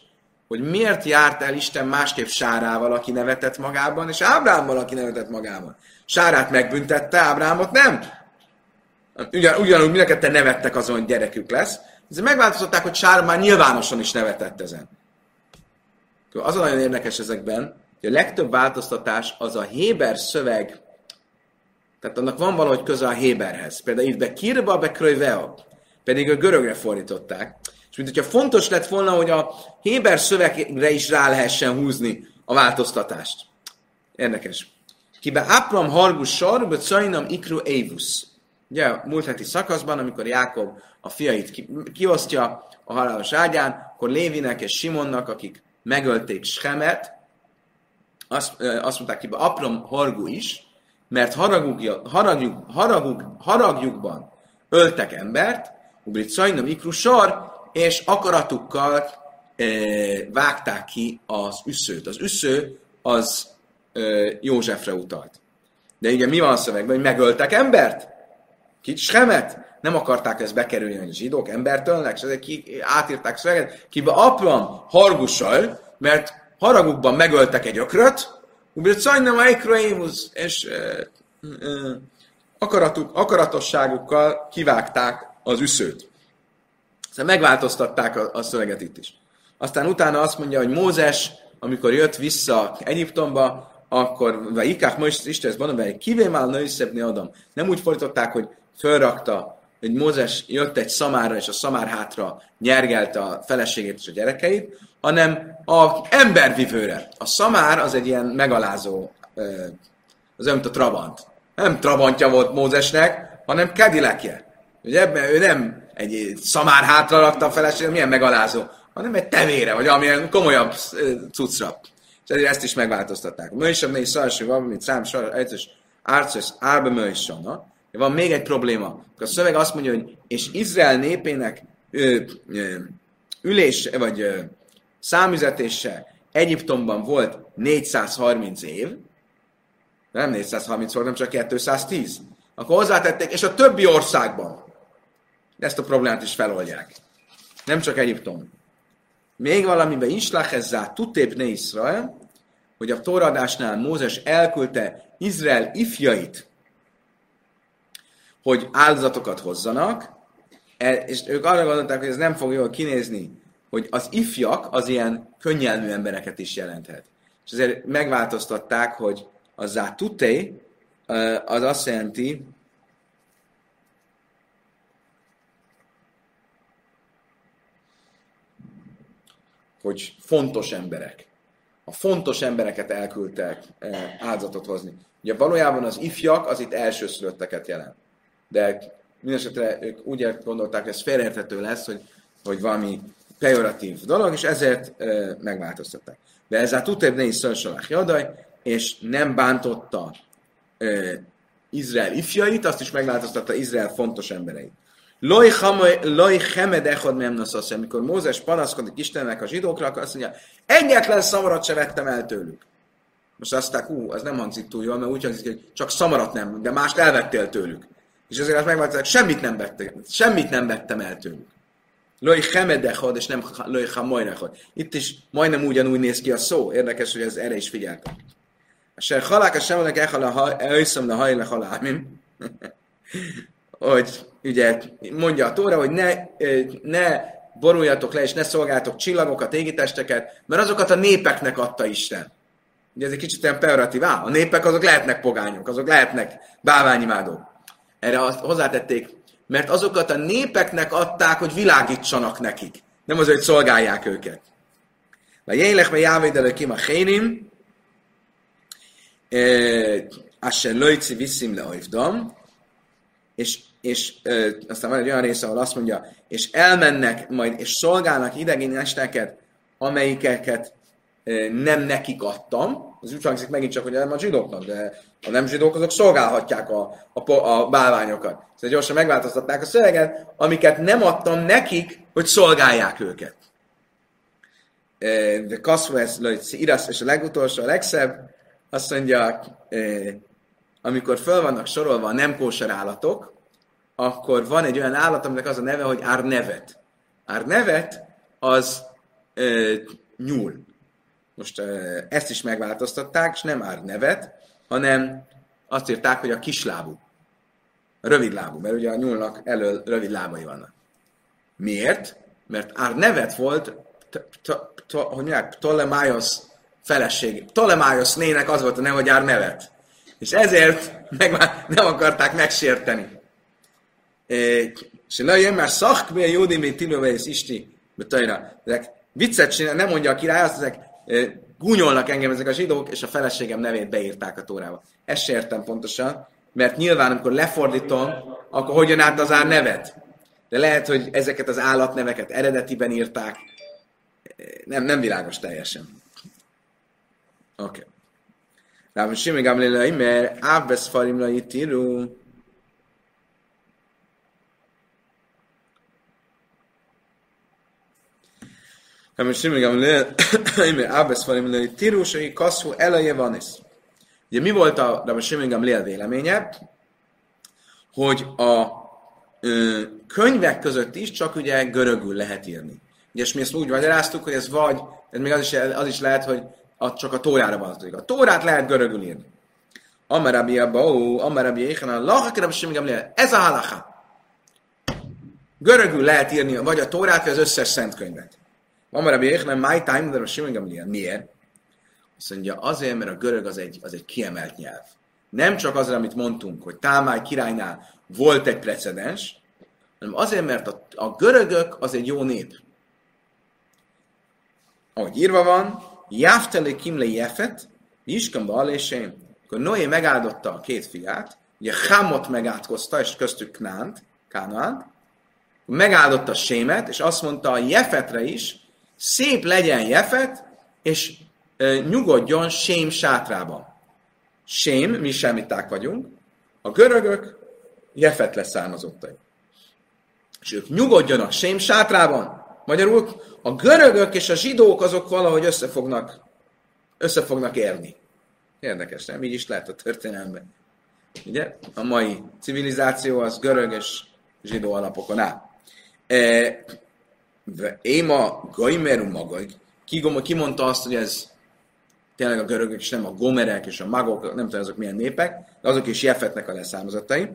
hogy miért járt el Isten másképp Sárával, aki nevetett magában, és Ábrámmal, aki nevetett magában. Sárát megbüntette, Ábrámot nem. Ugyan, ugyanúgy mind a ketten nevettek azon, hogy gyerekük lesz. Ezért megváltoztatták, hogy Sár már nyilvánosan is nevetett ezen. Az a nagyon érdekes ezekben, hogy a legtöbb változtatás az a Héber szöveg, tehát annak van valahogy köze a Héberhez. Például itt be kirba, be kröjveo, pedig a görögre fordították. És mint hogyha fontos lett volna, hogy a Héber szövegre is rá lehessen húzni a változtatást. Érdekes. Kibe Apram hargus sar, be Cainam ikru Évus. Ugye múlt heti szakaszban, amikor Jákob a fiait ki, kiosztja a halálos ágyán, akkor Lévinek és Simonnak, akik megölték Schemet, azt, azt mondták ki, Apram hargu is, mert haraguk, haragjuk, haraguk, haragjukban öltek embert, Ubrit Szajnom Ikru sor, és akaratukkal e, vágták ki az üszőt. Az üsző az e, Józsefre utalt. De ugye mi van a szövegben, hogy megöltek embert? Kit Schemet? Nem akarták ezt bekerülni, hogy a zsidók embert ölnek, és ezek ki, átírták szöveget, kibe apram hargussal, mert haragukban megöltek egy ökröt, Ubrit Szajnom Ikru és e, akaratuk, akaratosságukkal kivágták az üszőt. Szóval megváltoztatták a, a szöveget itt is. Aztán utána azt mondja, hogy Mózes, amikor jött vissza Egyiptomba, akkor, ikák most Isten mondom, hogy kivémál nőszebbni adom. Nem úgy fordították, hogy fölrakta, hogy Mózes jött egy szamára, és a szamár hátra nyergelte a feleségét és a gyerekeit, hanem a embervivőre. A szamár az egy ilyen megalázó, az olyan, mint a Trabant nem Trabantja volt Mózesnek, hanem Kedilekje. Ugye ebben ő nem egy szamár hátra rakta a feleséget, milyen megalázó, hanem egy tevére, vagy amilyen komolyabb cuccra. És ezért ezt is megváltoztatták. Mősem négy szalső van, mint szám egyes árcos árbe mősana. Van még egy probléma. A szöveg azt mondja, hogy és Izrael népének ö, ö, ülés, vagy ö, számüzetése Egyiptomban volt 430 év, nem 430 volt, nem csak 210. Akkor hozzátették, és a többi országban ezt a problémát is feloldják. Nem csak Egyiptom. Még valamiben islach ezzá tutép ne Israel, hogy a toradásnál Mózes elküldte Izrael ifjait, hogy áldozatokat hozzanak, e, és ők arra gondolták, hogy ez nem fog jól kinézni, hogy az ifjak az ilyen könnyelmű embereket is jelenthet. És ezért megváltoztatták, hogy a zatute az azt jelenti, hogy fontos emberek. A fontos embereket elküldtek áldozatot hozni. Ugye valójában az ifjak az itt elsőszülötteket jelent. De mindesetre ők úgy gondolták, hogy ez félreérthető lesz, hogy, hogy valami pejoratív dolog, és ezért e, megváltoztatták. De ez a tuteb ne is és nem bántotta uh, Izrael ifjait, azt is megváltoztatta Izrael fontos embereit. Loj hemed echod memnoszasz, amikor Mózes panaszkodik Istennek a zsidókra, akkor azt mondja, egyetlen szamarat se vettem el tőlük. Most azt mondták, ú, az nem hangzik túl jól, mert úgy hangzik, hogy csak szamarat nem, de mást elvettél tőlük. És azért azt megváltozták, semmit nem vettem, semmit nem vettem el tőlük. Loj hemedechod, és nem loj hamojrechod. Itt is majdnem ugyanúgy néz ki a szó. Érdekes, hogy ez erre is figyeltem. Aser halák semelek echal elhiszem le hajle halámim. hogy ugye mondja a Tóra, hogy ne, ne boruljatok le, és ne szolgáltok csillagokat, égitesteket, mert azokat a népeknek adta Isten. Ugye ez egy kicsit olyan peoratív, á, a népek azok lehetnek pogányok, azok lehetnek báványimádók. Erre azt hozzátették, mert azokat a népeknek adták, hogy világítsanak nekik. Nem az, hogy szolgálják őket. Mert jélek, mert jávédelő kim a hénim, Asher lojci viszim le oivdom, és, és ö, aztán van egy olyan része, ahol azt mondja, és elmennek majd, és szolgálnak idegénesteket, amelyikeket ö, nem nekik adtam. Ez úgy hangzik megint csak, hogy nem a zsidóknak, de a nem zsidók azok szolgálhatják a, a, a bálványokat. Szóval gyorsan megváltoztatták a szöveget, amiket nem adtam nekik, hogy szolgálják őket. De Kaszvesz, Irasz, és a legutolsó, a legszebb, azt mondja, amikor föl vannak sorolva a nem kóser állatok, akkor van egy olyan állat, aminek az a neve, hogy árnevet. Árnevet az e, nyúl. Most ezt is megváltoztatták, és nem árnevet, hanem azt írták, hogy a kislábú. A rövidlábú, mert ugye a nyúlnak elől rövid lábai vannak. Miért? Mert árnevet volt, hogy mondják, Ptolemaios feleség. nének az volt a neve, hogy ár nevet. És ezért meg nem akarták megsérteni. És lejön már szakbél jódi még tilőve és isti betajra. Ezek viccet csinál, nem mondja a király, azt ezek gúnyolnak engem ezek a zsidók, és a feleségem nevét beírták a tórába. Ezt se értem pontosan, mert nyilván, amikor lefordítom, akkor hogyan át az ár nevet? De lehet, hogy ezeket az állatneveket eredetiben írták. Nem, nem világos teljesen. Oké. Okay. Ráv Simi Gamliel Imer, Ábbesz Farim la Itiru. Ráv Simi Gamliel Imer, Ábbesz Farim la Itiru, Sői Kaszú Elaje Vanis. Ugye mi volt a Ráv Simi Gamliel véleménye? Hogy a ö, könyvek között is csak ugye görögül lehet írni. Ugye, és mi ezt úgy magyaráztuk, hogy ez vagy, ez még az is, az is lehet, hogy a, csak a tórára vonatkozik. A tórát lehet görögül írni. Amarabi Abau, Amarabi Échanán, Lahakerab sem Ez a halacha. Görögül lehet írni vagy a tórát, vagy az összes szent könyvet. Amarabi Échanán, My Time, de sem Miért? Azt mondja, azért, mert a görög az egy, az egy kiemelt nyelv. Nem csak azért, amit mondtunk, hogy Támály királynál volt egy precedens, hanem azért, mert a, a görögök az egy jó nép. Ahogy írva van, Jáftele Kimle Jefet, Iskam Balésén, akkor Noé megáldotta a két fiát, ugye Hamot megátkozta, és köztük Knánt, Kánaánt, megáldotta Sémet, és azt mondta a Jefetre is, szép legyen Jefet, és e, nyugodjon Sém sátrában. Sém, mi semmiták vagyunk, a görögök Jefet leszármazottai. És ők nyugodjanak Sém sátrában. Magyarul a görögök és a zsidók azok valahogy összefognak, összefognak érni. Érdekes, nem? Így is lehet a történelemben. Ugye? A mai civilizáció az görög és zsidó alapokon áll. E, Éma Gaimeru maga, ki, mondta azt, hogy ez tényleg a görögök, és nem a gomerek és a magok, nem tudom azok milyen népek, de azok is Jefetnek a leszármazatai.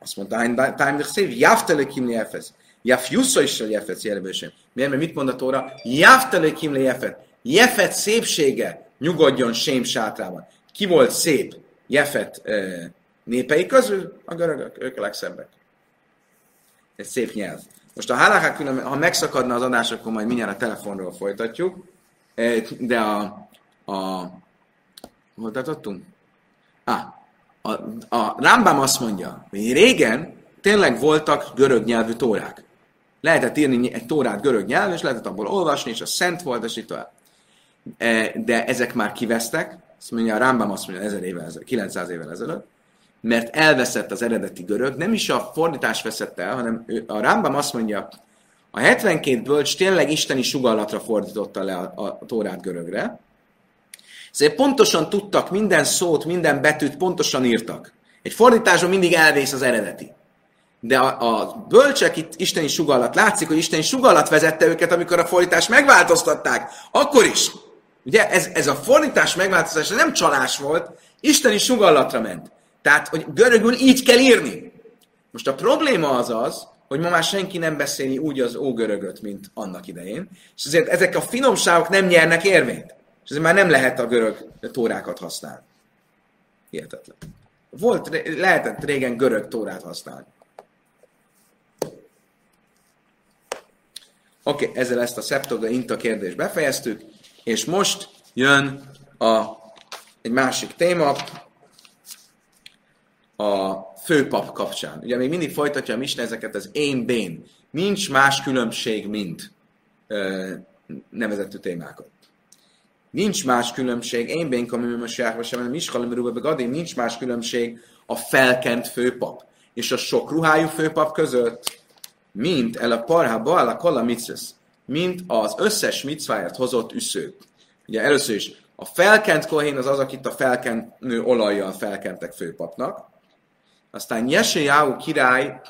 Azt mondta, time the save, Jaftele kimni Jefes. Jaf is a Jefet jelebősém. Miért? Mert mit mond a Tóra? Jaftele kimle Jefet. Jefet szépsége nyugodjon Sém sátrában. Ki volt szép Jefet népei közül? A görögök, ők a legszebbek. Ez szép nyelv. Most a hálák, ha megszakadna az adás, akkor majd mindjárt a telefonról folytatjuk. De a, a hol tartottunk? Ah, a, a Rambam azt mondja, hogy régen tényleg voltak görög nyelvű tórák. Lehetett írni egy tórát görög nyelven, és lehetett abból olvasni, és a szent volt, és így tovább. E, de ezek már kivesztek, azt mondja, a Rambam azt mondja 1000 évvel ezelőtt, 900 évvel ezelőtt, mert elveszett az eredeti görög, nem is a fordítás veszett el, hanem a Rambam azt mondja, a 72 bölcs tényleg isteni sugallatra fordította le a, a, Tórát görögre, ezért pontosan tudtak, minden szót, minden betűt pontosan írtak. Egy fordításban mindig elvész az eredeti. De a, a bölcsek itt isteni sugallat, látszik, hogy isteni sugallat vezette őket, amikor a fordítást megváltoztatták. Akkor is. Ugye ez, ez a fordítás megváltoztatása nem csalás volt, isteni sugallatra ment. Tehát, hogy görögül így kell írni. Most a probléma az az, hogy ma már senki nem beszéli úgy az ógörögöt, mint annak idején, és ezért ezek a finomságok nem nyernek érvényt. És ezért már nem lehet a görög tórákat használni. Hihetetlen. Volt, lehetett régen görög tórát használni. Oké, okay, ezzel ezt a Septogda Inta kérdést befejeztük, és most jön a, egy másik téma, a főpap kapcsán. Ugye még mindig folytatja a Misna ezeket az én bén. Nincs más különbség, mint ö, nevezetű témákat. Nincs más különbség, én bén kamim a sárba sem, nem is gadé, nincs más különbség a felkent főpap és a sok ruhájú főpap között mint el a parha baala mitzvesz, mint az összes mitzváért hozott üsző. Ugye először is a felkent kohén az az, akit a felkent nő olajjal felkentek főpapnak. Aztán Jesejáú király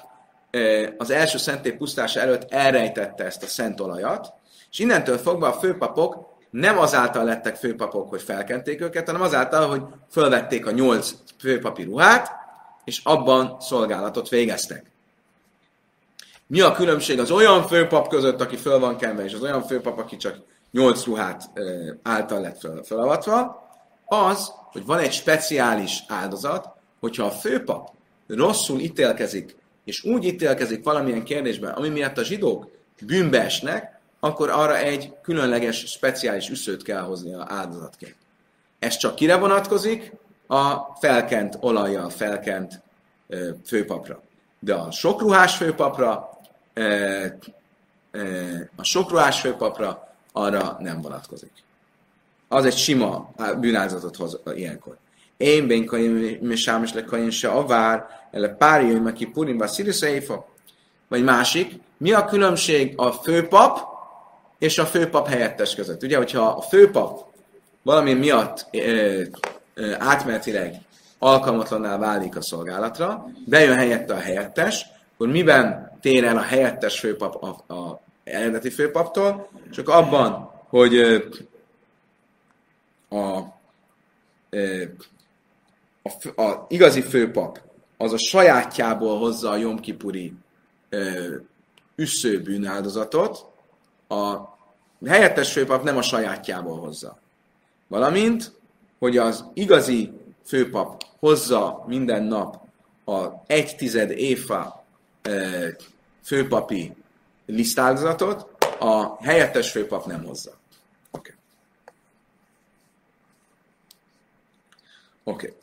az első szentély pusztása előtt elrejtette ezt a szent olajat, és innentől fogva a főpapok nem azáltal lettek főpapok, hogy felkenték őket, hanem azáltal, hogy fölvették a nyolc főpapi ruhát, és abban szolgálatot végeztek. Mi a különbség az olyan főpap között, aki föl van kenve, és az olyan főpap, aki csak nyolc ruhát által lett felavatva? Az, hogy van egy speciális áldozat, hogyha a főpap rosszul ítélkezik, és úgy ítélkezik valamilyen kérdésben, ami miatt a zsidók bűnbe esnek, akkor arra egy különleges, speciális üszőt kell hozni a áldozatként. Ez csak kire vonatkozik? A felkent olajjal felkent ö, főpapra. De a sokruhás főpapra, ö, ö, a sokruhás főpapra arra nem vonatkozik. Az egy sima bűnáldozatot hoz ilyenkor. Én ben kaim sámos le kaim se avár, ele pár jöjjön, aki purimba sziriszeifa. Vagy másik, mi a különbség a főpap és a főpap helyettes között? Ugye, hogyha a főpap valami miatt ö, ö, átmenetileg alkalmatlanná válik a szolgálatra, bejön helyette a helyettes, akkor miben tér el a helyettes főpap a, a eredeti főpaptól? Csak abban, hogy a, ö, a, a igazi főpap az a sajátjából hozza a Jomkipuri üssző bűnáldozatot, a helyettes főpap nem a sajátjából hozza. Valamint, hogy az igazi főpap hozza minden nap a egy tized éfa főpapi lisztáldozatot, a helyettes főpap nem hozza. Oké. Okay. Okay.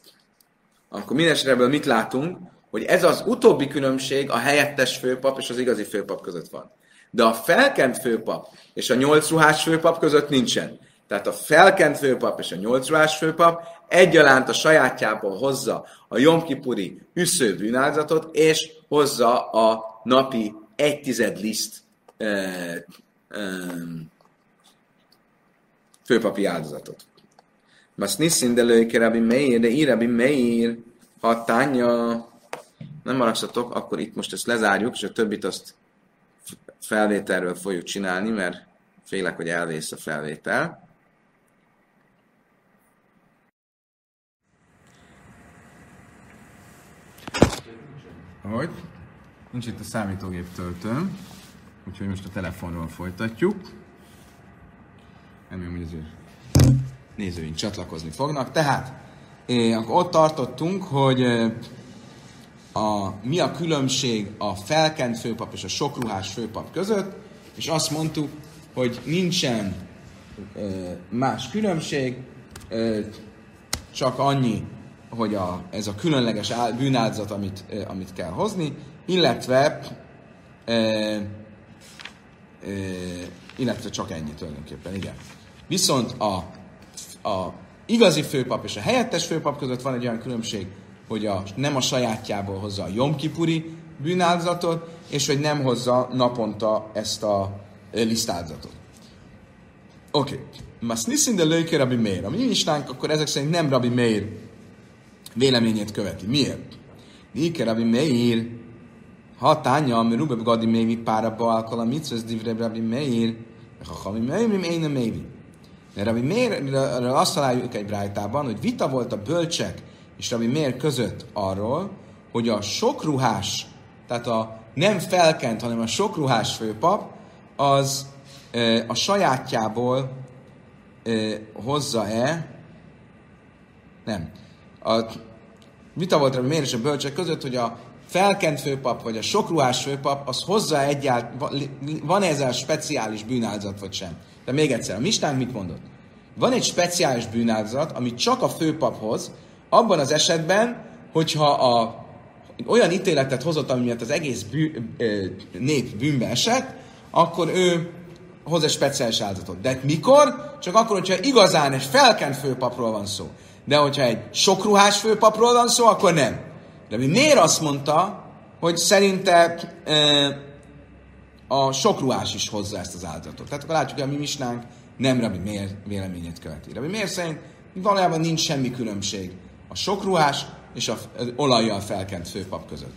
Akkor mindesetre mit látunk? hogy ez az utóbbi különbség a helyettes főpap és az igazi főpap között van. De a felkent főpap és a nyolc ruhás főpap között nincsen. Tehát a felkent főpap és a nyolc ruhás főpap egyaránt a sajátjából hozza a Jomkipuri üsző bűnáldozatot, és hozza a napi egy tized liszt e, e, főpapi áldozatot. Mas niszin de lőke Rabbi Meir, de ír Meir, hatánya nem maragszatok, akkor itt most ezt lezárjuk, és a többit azt felvételről fogjuk csinálni, mert félek, hogy elvész a felvétel. Hogy? Nincs itt a számítógép töltőm, úgyhogy most a telefonról folytatjuk. Remélem, hogy azért nézőink csatlakozni fognak. Tehát, eh, akkor ott tartottunk, hogy a, mi a különbség a felkent főpap és a sokruhás főpap között, és azt mondtuk, hogy nincsen más különbség, csak annyi, hogy a, ez a különleges bűnáldozat, amit, amit kell hozni, illetve illetve csak ennyi tulajdonképpen, igen. Viszont a, a igazi főpap és a helyettes főpap között van egy olyan különbség, hogy a, nem a sajátjából hozza a Jomkipuri bűnáldozatot, és hogy nem hozza naponta ezt a lisztáldozatot. Oké. Okay. Mas niszin de lőke Rabbi Meir. A mi misnánk akkor ezek szerint nem Rabbi Meir véleményét követi. Miért? Nike Rabbi Meir hatánya, ami Rubeb Gadi Mévi pára balkal a mitzvesz divre Rabbi Meir, ha Rabbi Meir, én a. De Rabbi Meir, azt találjuk egy brájtában, hogy vita volt a bölcsek és Rabbi Mér között arról, hogy a sokruhás, tehát a nem felkent, hanem a sokruhás főpap, az e, a sajátjából e, hozza-e, nem, a vita volt Rabbi Mér és a bölcsek között, hogy a felkent főpap, vagy a sokruhás főpap, az hozza egyáltalán, van ez a speciális bűnáldozat, vagy sem. De még egyszer, a Mistánk mit mondott? Van egy speciális bűnáldozat, amit csak a főpap hoz, abban az esetben, hogyha a, olyan ítéletet hozott, ami miatt az egész bű, nép bűnbe esett, akkor ő hoz egy speciális áldozatot. De mikor? Csak akkor, hogyha igazán egy felkent főpapról van szó. De hogyha egy sokruhás főpapról van szó, akkor nem. De mi miért azt mondta, hogy szerinte e, a sokruhás is hozza ezt az áldozatot. Tehát akkor látjuk, hogy a mi misnánk nem Rabbi miért véleményét követi. Rabbi miért szerint valójában nincs semmi különbség a sokruhás és a olajjal felkent főpap között.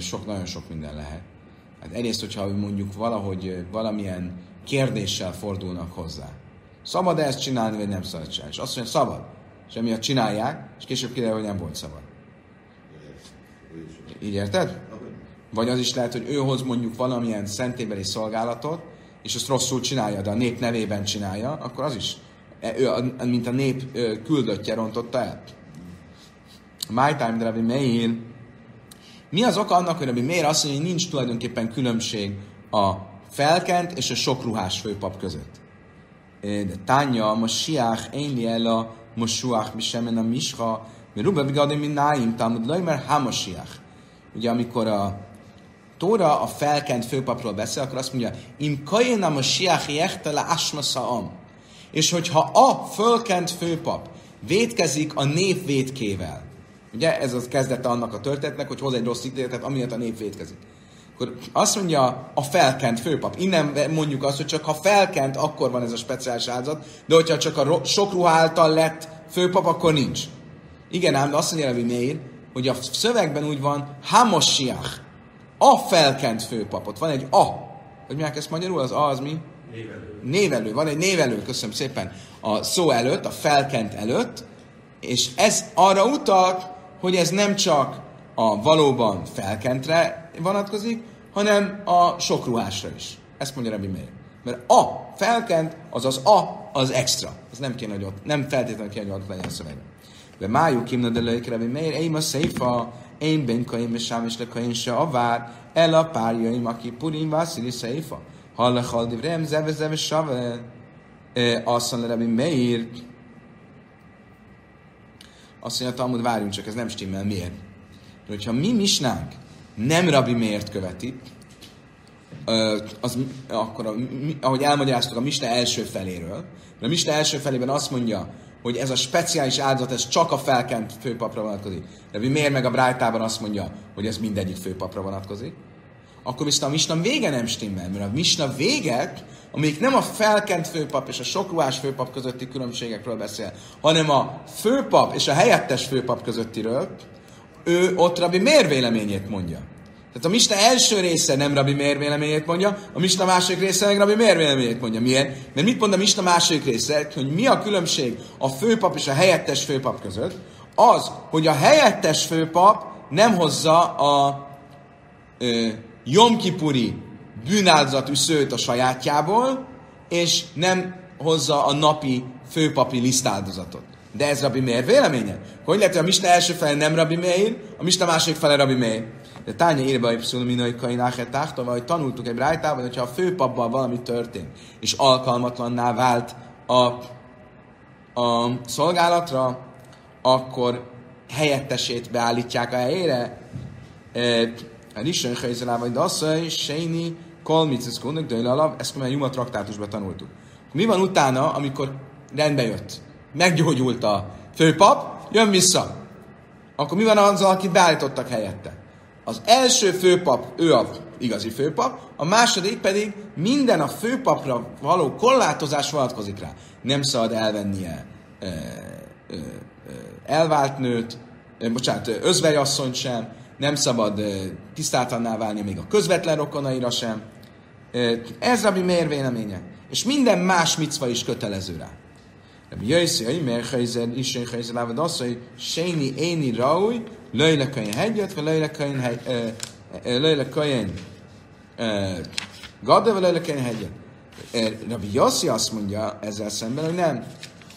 Sok, nagyon sok minden lehet. Hát egyrészt, hogyha mondjuk valahogy valamilyen kérdéssel fordulnak hozzá. Szabad -e ezt csinálni, vagy nem szabad csinálni? És azt mondja, szabad. És emiatt csinálják, és később kiderül, hogy nem volt szabad. Így érted? Vagy az is lehet, hogy ő hoz mondjuk valamilyen szentébeli szolgálatot, és azt rosszul csinálja, de a nép nevében csinálja, akkor az is, e, ő, mint a nép küldöttje rontotta el. My time, de Rabbi Meir. Mi az oka annak, hogy Rabbi Meir azt mondja, hogy nincs tulajdonképpen különbség a felkent és a sok ruhás főpap között. De tánya, most siach, én el a mosuach, mi sem a misha, mert ruba vigadim, mint náim, talmud laj, mert hamasiach. Ugye amikor a Tóra a felkent főpapról beszél, akkor azt mondja, im kajén a siach jechtele asma És hogyha a fölkent főpap vétkezik a nép vétkével, ugye ez az kezdete annak a történetnek, hogy hoz egy rossz ítéletet, amiért a nép vétkezik. Akkor azt mondja a felkent főpap. Innen mondjuk azt, hogy csak ha felkent, akkor van ez a speciális áldozat, de hogyha csak a sok ruha által lett főpap, akkor nincs. Igen, ám, de azt mondja hogy Meir, hogy a szövegben úgy van, Hamosiach, a felkent főpapot. Van egy a. Hogy mi ezt magyarul? Az a az mi? Névelő. Névelő. Van egy névelő, köszönöm szépen. A szó előtt, a felkent előtt, és ez arra utal, hogy ez nem csak a valóban felkentre vonatkozik, hanem a sok ruhásra is. Ezt mondja Rabbi Meir. Mert a felkent, az az a, az extra. Az nem kéne, hogy ott, nem feltétlenül kéne, hogy ott legyen a szövegben. De májuk kimna de lők Rabbi Meir, én a széfa, én ben kaim és sám és lekaim se avár, el a párjaim, aki purim vászili széfa. Hallachal divrem, zeve zeve save. Azt Rabbi Meir, azt mondja, Talmud, várjunk csak, ez nem stimmel. Miért? Mert hogyha mi misnánk nem Rabbi miért követi, az, akkor, a, ahogy elmagyaráztuk a Misna első feléről, a Misna első felében azt mondja, hogy ez a speciális áldozat, ez csak a felkent főpapra vonatkozik. De miért meg a Brájtában azt mondja, hogy ez mindegyik főpapra vonatkozik? Akkor viszont a Misna vége nem stimmel, mert a Misna vége, amelyik nem a felkent főpap és a sokruhás főpap közötti különbségekről beszél, hanem a főpap és a helyettes főpap közöttiről, ő ott Rabbi Mér véleményét mondja. Tehát a Mista első része nem Rabbi Mér véleményét mondja, a Mista második része meg Rabbi Mér véleményét mondja. Miért? Mert mit mond a Mista második része? Hogy mi a különbség a főpap és a helyettes főpap között? Az, hogy a helyettes főpap nem hozza a ö, Jomkipuri bűnáldozatú szőt a sajátjából, és nem hozza a napi főpapi lisztáldozatot. De ez Rabbi Meir véleménye? Hogy lehet, hogy a Mista első fele nem Rabbi Meir, a Mista második fele Rabbi Meir? De tánya írva egy minai kaináhet táhtava, hogy tanultuk egy brájtában, hogyha a főpapban valami történt, és alkalmatlanná vált a, a szolgálatra, akkor helyettesét beállítják a helyére. A Rishon Helyzelá vagy Dasszai, Séni, Kolmicesz Kónak, de alap, ezt már Juma traktátusban tanultuk. Mi van utána, amikor rendbe jött? Meggyógyult a főpap, jön vissza. Akkor mi van azzal, akit beállítottak helyette? Az első főpap, ő a igazi főpap, a második pedig minden a főpapra való korlátozás vonatkozik rá. Nem szabad elvennie e, e, elvált nőt, e, bocsánat, özvegyasszonyt sem, nem szabad e, tisztátalanná válni még a közvetlen rokonaira sem. Ez Rabbi Mér véleménye. És minden más micva is kötelező rá. Rabbi Mér Helyzer, Isten Helyzer, Lávad azt, hogy Séni Éni Raúj, Löjle Kain hegyet, vagy Löjle Kain hegy, Löjle Kain Gadda, vagy Löjle Kain hegyet. Rabbi Yossi azt mondja ezzel szemben, hogy nem.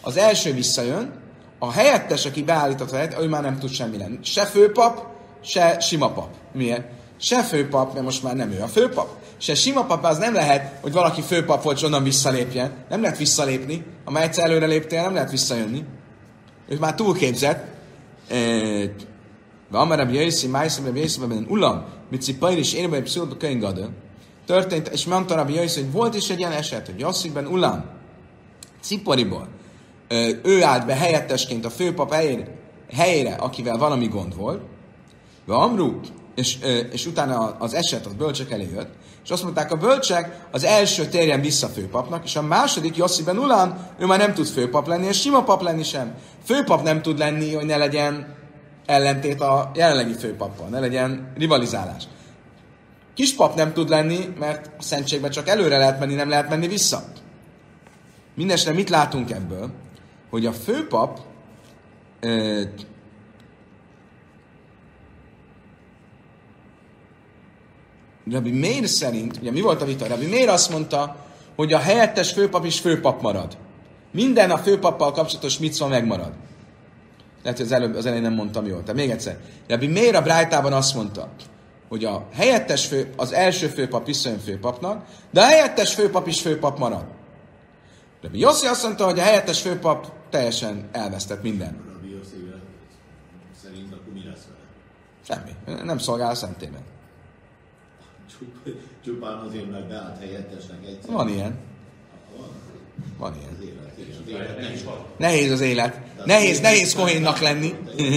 Az első visszajön, a helyettes, aki beállított a helyet, ő már nem tud semmi lenni. Se főpap, se sima pap. Miért? Se főpap, mert most már nem ő a főpap. Se sima pap, az nem lehet, hogy valaki főpap volt, és onnan visszalépjen. Nem lehet visszalépni. Ha már egyszer előre léptél, nem lehet visszajönni. Ő már túlképzett. Vamar Rabbi Yossi, Májszem Rabbi Yossi, Ben Ulam, mit Cipajr és Érbe Pszilba Könyv Gada. Történt, és mondta Rabbi Yossi, hogy volt is egy ilyen eset, hogy Yossi Ben Ulam, Cipariból, ő állt be helyettesként a főpap helyére, helyére akivel valami gond volt, Amru, és, és utána az eset az bölcsek elé jött, és azt mondták, a bölcsek az első térjen vissza főpapnak, és a második, Yossi Ben Ulan, ő már nem tud főpap lenni, és sima pap lenni sem. Főpap nem tud lenni, hogy ne legyen ellentét a jelenlegi főpappal, ne legyen rivalizálás. Kispap nem tud lenni, mert a szentségben csak előre lehet menni, nem lehet menni vissza. Mindenesetre mit látunk ebből? Hogy a főpap Rabbi Mér szerint, ugye mi volt a vita? Rabbi Mér azt mondta, hogy a helyettes főpap is főpap marad. Minden a főpappal kapcsolatos micva megmarad. Lehet, hogy az, előbb, az elején nem mondtam jól. Tehát még egyszer. Rabbi Meir a Brájtában azt mondta, hogy a helyettes fő, az első főpap visszajön főpapnak, de a helyettes főpap is főpap marad. Rabbi Yossi azt mondta, hogy a helyettes főpap teljesen elvesztett minden. Rabbi Yossi szerint akkor mi lesz vele? Semmi. Nem szolgál a szentében. Csup- Csupán azért, mert beállt helyettesnek egyszer. Van ilyen. Van. Van ilyen. Az élet, igen. Az élet van. Nehéz az élet. Nehéz, nehéz kohénnak lenni.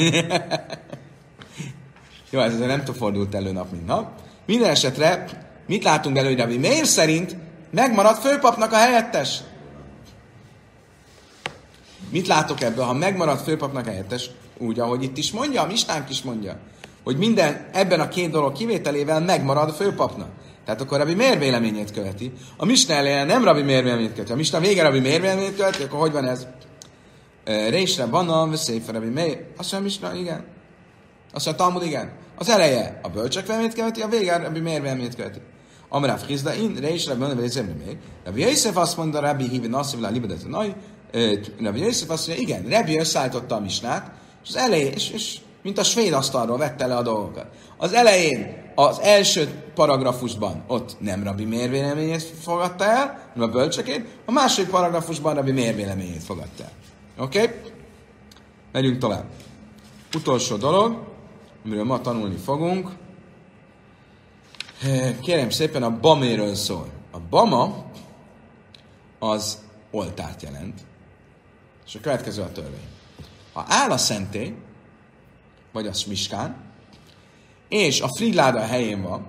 Jó, ez azért nem fordult elő nap, mint nap. Minden esetre, mit látunk belőle, hogy miért szerint megmaradt főpapnak a helyettes? Mit látok ebből, ha megmaradt főpapnak a helyettes? Úgy, ahogy itt is mondja, a Mistánk is mondja, hogy minden ebben a két dolog kivételével megmarad a főpapnak. Tehát akkor Rabbi miért véleményét követi? A Misna elején nem Rabbi miért véleményét követi. A Misna vége Rabbi miért véleményét követi, akkor hogy van ez? Résre van a Széfer Rabbi miért? Azt mondja Misna, igen. Azt mondja Talmud, igen. Az eleje a bölcsek véleményét követi, a vége Rabbi miért véleményét követi. Amráv Hizda, in, Résre a Széfer Rabbi miért? Rabbi Yosef azt mondta, Rabbi hívin hogy libedet nagy. Rabbi Yosef azt mondja, igen, Rabbi összeállította a Misnát, és az elején, és, és mint a svéd asztalról vette le a dolgokat. Az elején, az első paragrafusban ott nem Rabbi Mér véleményét fogadta el, hanem a bölcsekét, a második paragrafusban Rabbi Mér véleményét fogadta el. Oké? Okay? Megyünk tovább. Utolsó dolog, amiről ma tanulni fogunk. Kérem szépen, a baméről szól. A bama az oltárt jelent, és a következő a törvény. Ha áll a szentély, vagy a smiskán, és a frigyláda helyén van,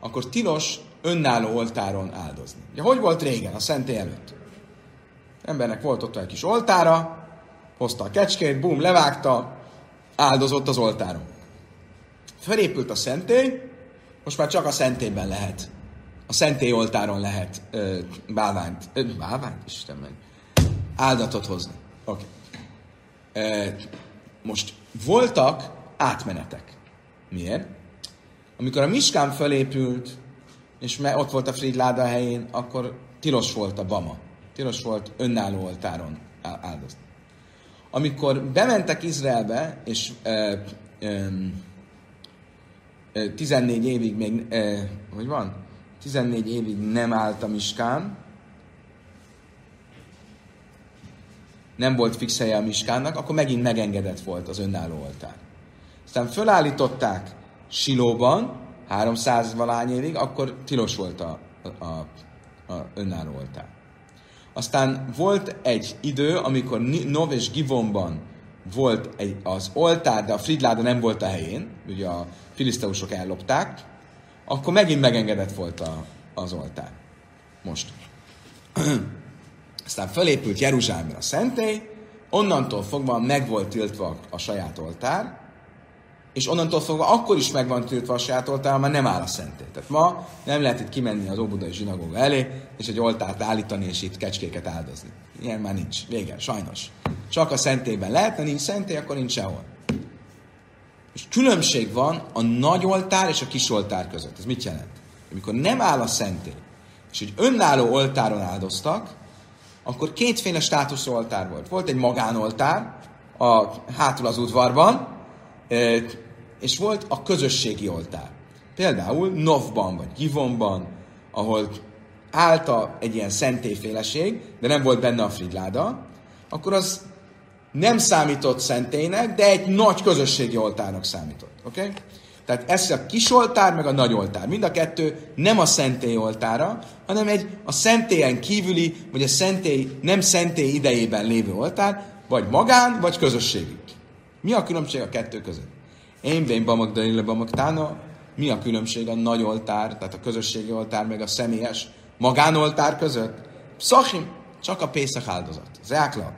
akkor tilos önálló oltáron áldozni. Ugye, hogy volt régen, a szentély előtt? Embernek volt ott egy kis oltára, hozta a kecskét, bum, levágta, áldozott az oltáron. Felépült a szentély, most már csak a szentélyben lehet. A szentély oltáron lehet ö, bálványt, ö, bálványt, Isten meg, áldatot hozni. Oké. Okay. Most voltak átmenetek. Miért? Amikor a Miskán fölépült, és ott volt a Fridláda helyén, akkor tilos volt a bama. Tilos volt önálló oltáron áldozni. Amikor bementek Izraelbe, és e, e, e, 14 évig még, e, hogy van? 14 évig nem állt a Miskán, nem volt fix helye a Miskánnak, akkor megint megengedett volt az önálló oltár. Aztán fölállították Silóban, 300 valány évig, akkor tilos volt a, a, a önálló oltár. Aztán volt egy idő, amikor Nov és Givonban volt egy, az oltár, de a Fridláda nem volt a helyén, ugye a filiszteusok ellopták, akkor megint megengedett volt a, az oltár. Most. Aztán fölépült Jeruzsálemben a szentély, onnantól fogva meg volt tiltva a, saját oltár, és onnantól fogva akkor is meg van tiltva a saját oltár, mert nem áll a szentély. Tehát ma nem lehet itt kimenni az óbudai zsinagóga elé, és egy oltárt állítani, és itt kecskéket áldozni. Ilyen már nincs. Vége, sajnos. Csak a szentélyben lehet, ha nincs szentély, akkor nincs sehol. És különbség van a nagy oltár és a kis oltár között. Ez mit jelent? Amikor nem áll a szentély, és egy önálló oltáron áldoztak, akkor kétféle státuszú oltár volt. Volt egy magánoltár, a, hátul az udvarban, és volt a közösségi oltár. Például Novban vagy Givonban, ahol állt egy ilyen szentélyféleség, de nem volt benne a frigláda, akkor az nem számított szentélynek, de egy nagy közösségi oltárnak számított. Oké? Okay? Tehát ez a kis oltár, meg a nagy oltár. Mind a kettő nem a szentély oltára, hanem egy a szentélyen kívüli, vagy a szentély, nem szentély idejében lévő oltár, vagy magán, vagy közösségi. Mi a különbség a kettő között? Én bén bamak dalile bamak tána. Mi a különbség a nagy oltár, tehát a közösségi oltár, meg a személyes magánoltár között? Szachim, csak a Pészak áldozat. Zákla.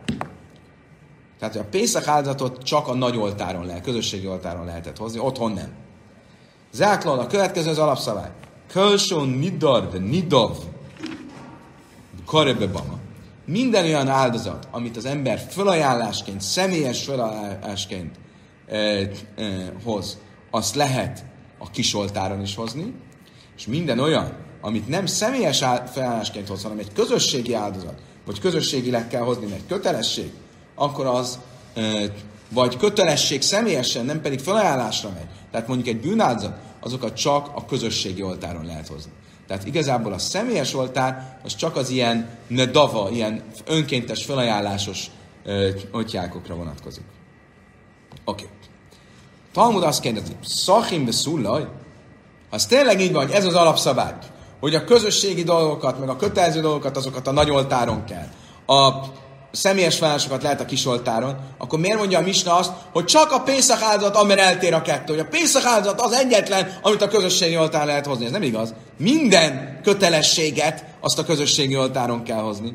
Tehát a Pészak áldozatot csak a nagy oltáron lehet, közösségi oltáron lehetett hozni, otthon nem. Záklon, a következő az alapszabály. Kölson nidar, de nidov, karebe bama. Minden olyan áldozat, amit az ember fölajánlásként, személyes fölajánlásként eh, eh, hoz, azt lehet a kisoltáron is hozni, és minden olyan, amit nem személyes felajánlásként hoz, hanem egy közösségi áldozat, vagy közösségileg kell hozni, mert kötelesség, akkor az eh, vagy kötelesség személyesen, nem pedig felajánlásra megy, tehát mondjuk egy bűnáldozat, azokat csak a közösségi oltáron lehet hozni. Tehát igazából a személyes oltár az csak az ilyen nedava, ilyen önkéntes felajánlásos otyákokra vonatkozik. Oké. Okay. Talmud azt kérdezi, szachim beszullaj, ha ez tényleg így van, hogy ez az alapszabály, hogy a közösségi dolgokat, meg a kötelező dolgokat, azokat a nagy oltáron kell. A személyes vállásokat lehet a kisoltáron, akkor miért mondja a Misna azt, hogy csak a Pészak áldozat, amire eltér a kettő, hogy a Pészak áldozat az egyetlen, amit a közösségi oltáron lehet hozni. Ez nem igaz. Minden kötelességet azt a közösségi oltáron kell hozni.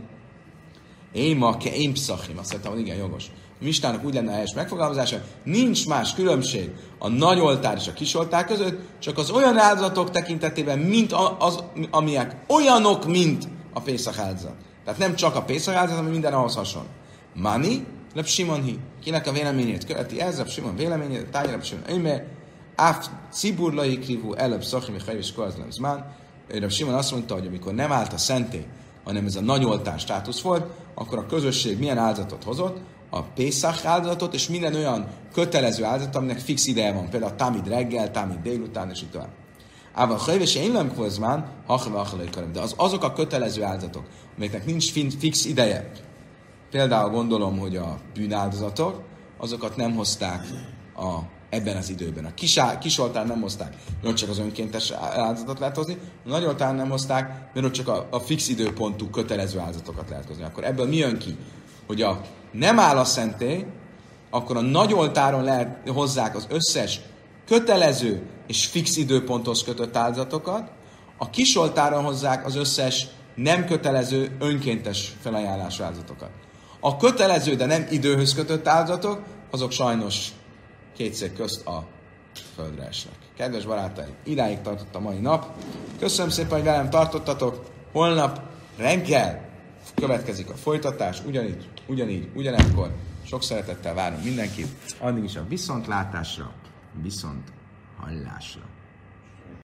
Én ma ke én pszachim, azt mondtam, hogy igen, jogos. A Mistának úgy lenne a helyes megfogalmazása, nincs más különbség a nagy oltár és a kis oltár között, csak az olyan áldozatok tekintetében, mint az, amilyek olyanok, mint a Pészak áldozat. Tehát nem csak a áldozat, hanem minden ahhoz hasonló. Mani, Reb Simon hi. Kinek a véleményét követi? Ez Reb Simon véleményét, táj Reb Simon Ömer, Áf Ciburlai krivú, előbb Szachimi Hajvis Koazlem Zmán. Reb Simon azt mondta, hogy amikor nem állt a szentély, hanem ez a nagy oltár státusz volt, akkor a közösség milyen áldozatot hozott? A Pészak áldozatot, és minden olyan kötelező áldozat, aminek fix ideje van. Például a Tamid reggel, Tamid délután, és így tovább. Ával hajves én nem kozmán, de az, azok a kötelező áldozatok, amelyeknek nincs fix ideje. Például gondolom, hogy a bűnáldozatok, azokat nem hozták a, ebben az időben. A kis, kisoltár nem hozták, mert csak az önkéntes áldozatot lehet hozni, a nagyoltár nem hozták, mert ott csak a, a fix időpontú kötelező áldozatokat lehet hozni. Akkor ebből mi jön ki? Hogy a nem áll a szentély, akkor a nagy oltáron lehet, hozzák az összes kötelező és fix időponthoz kötött áldozatokat, a kisoltáron hozzák az összes nem kötelező, önkéntes felajánlású áldozatokat. A kötelező, de nem időhöz kötött áldozatok, azok sajnos kétszer közt a földre esnek. Kedves barátaim, idáig tartott a mai nap. Köszönöm szépen, hogy velem tartottatok. Holnap reggel következik a folytatás, ugyanígy, ugyanígy, ugyanekkor. Sok szeretettel várom mindenkit. Addig is a viszontlátásra, viszont Hola, Sean.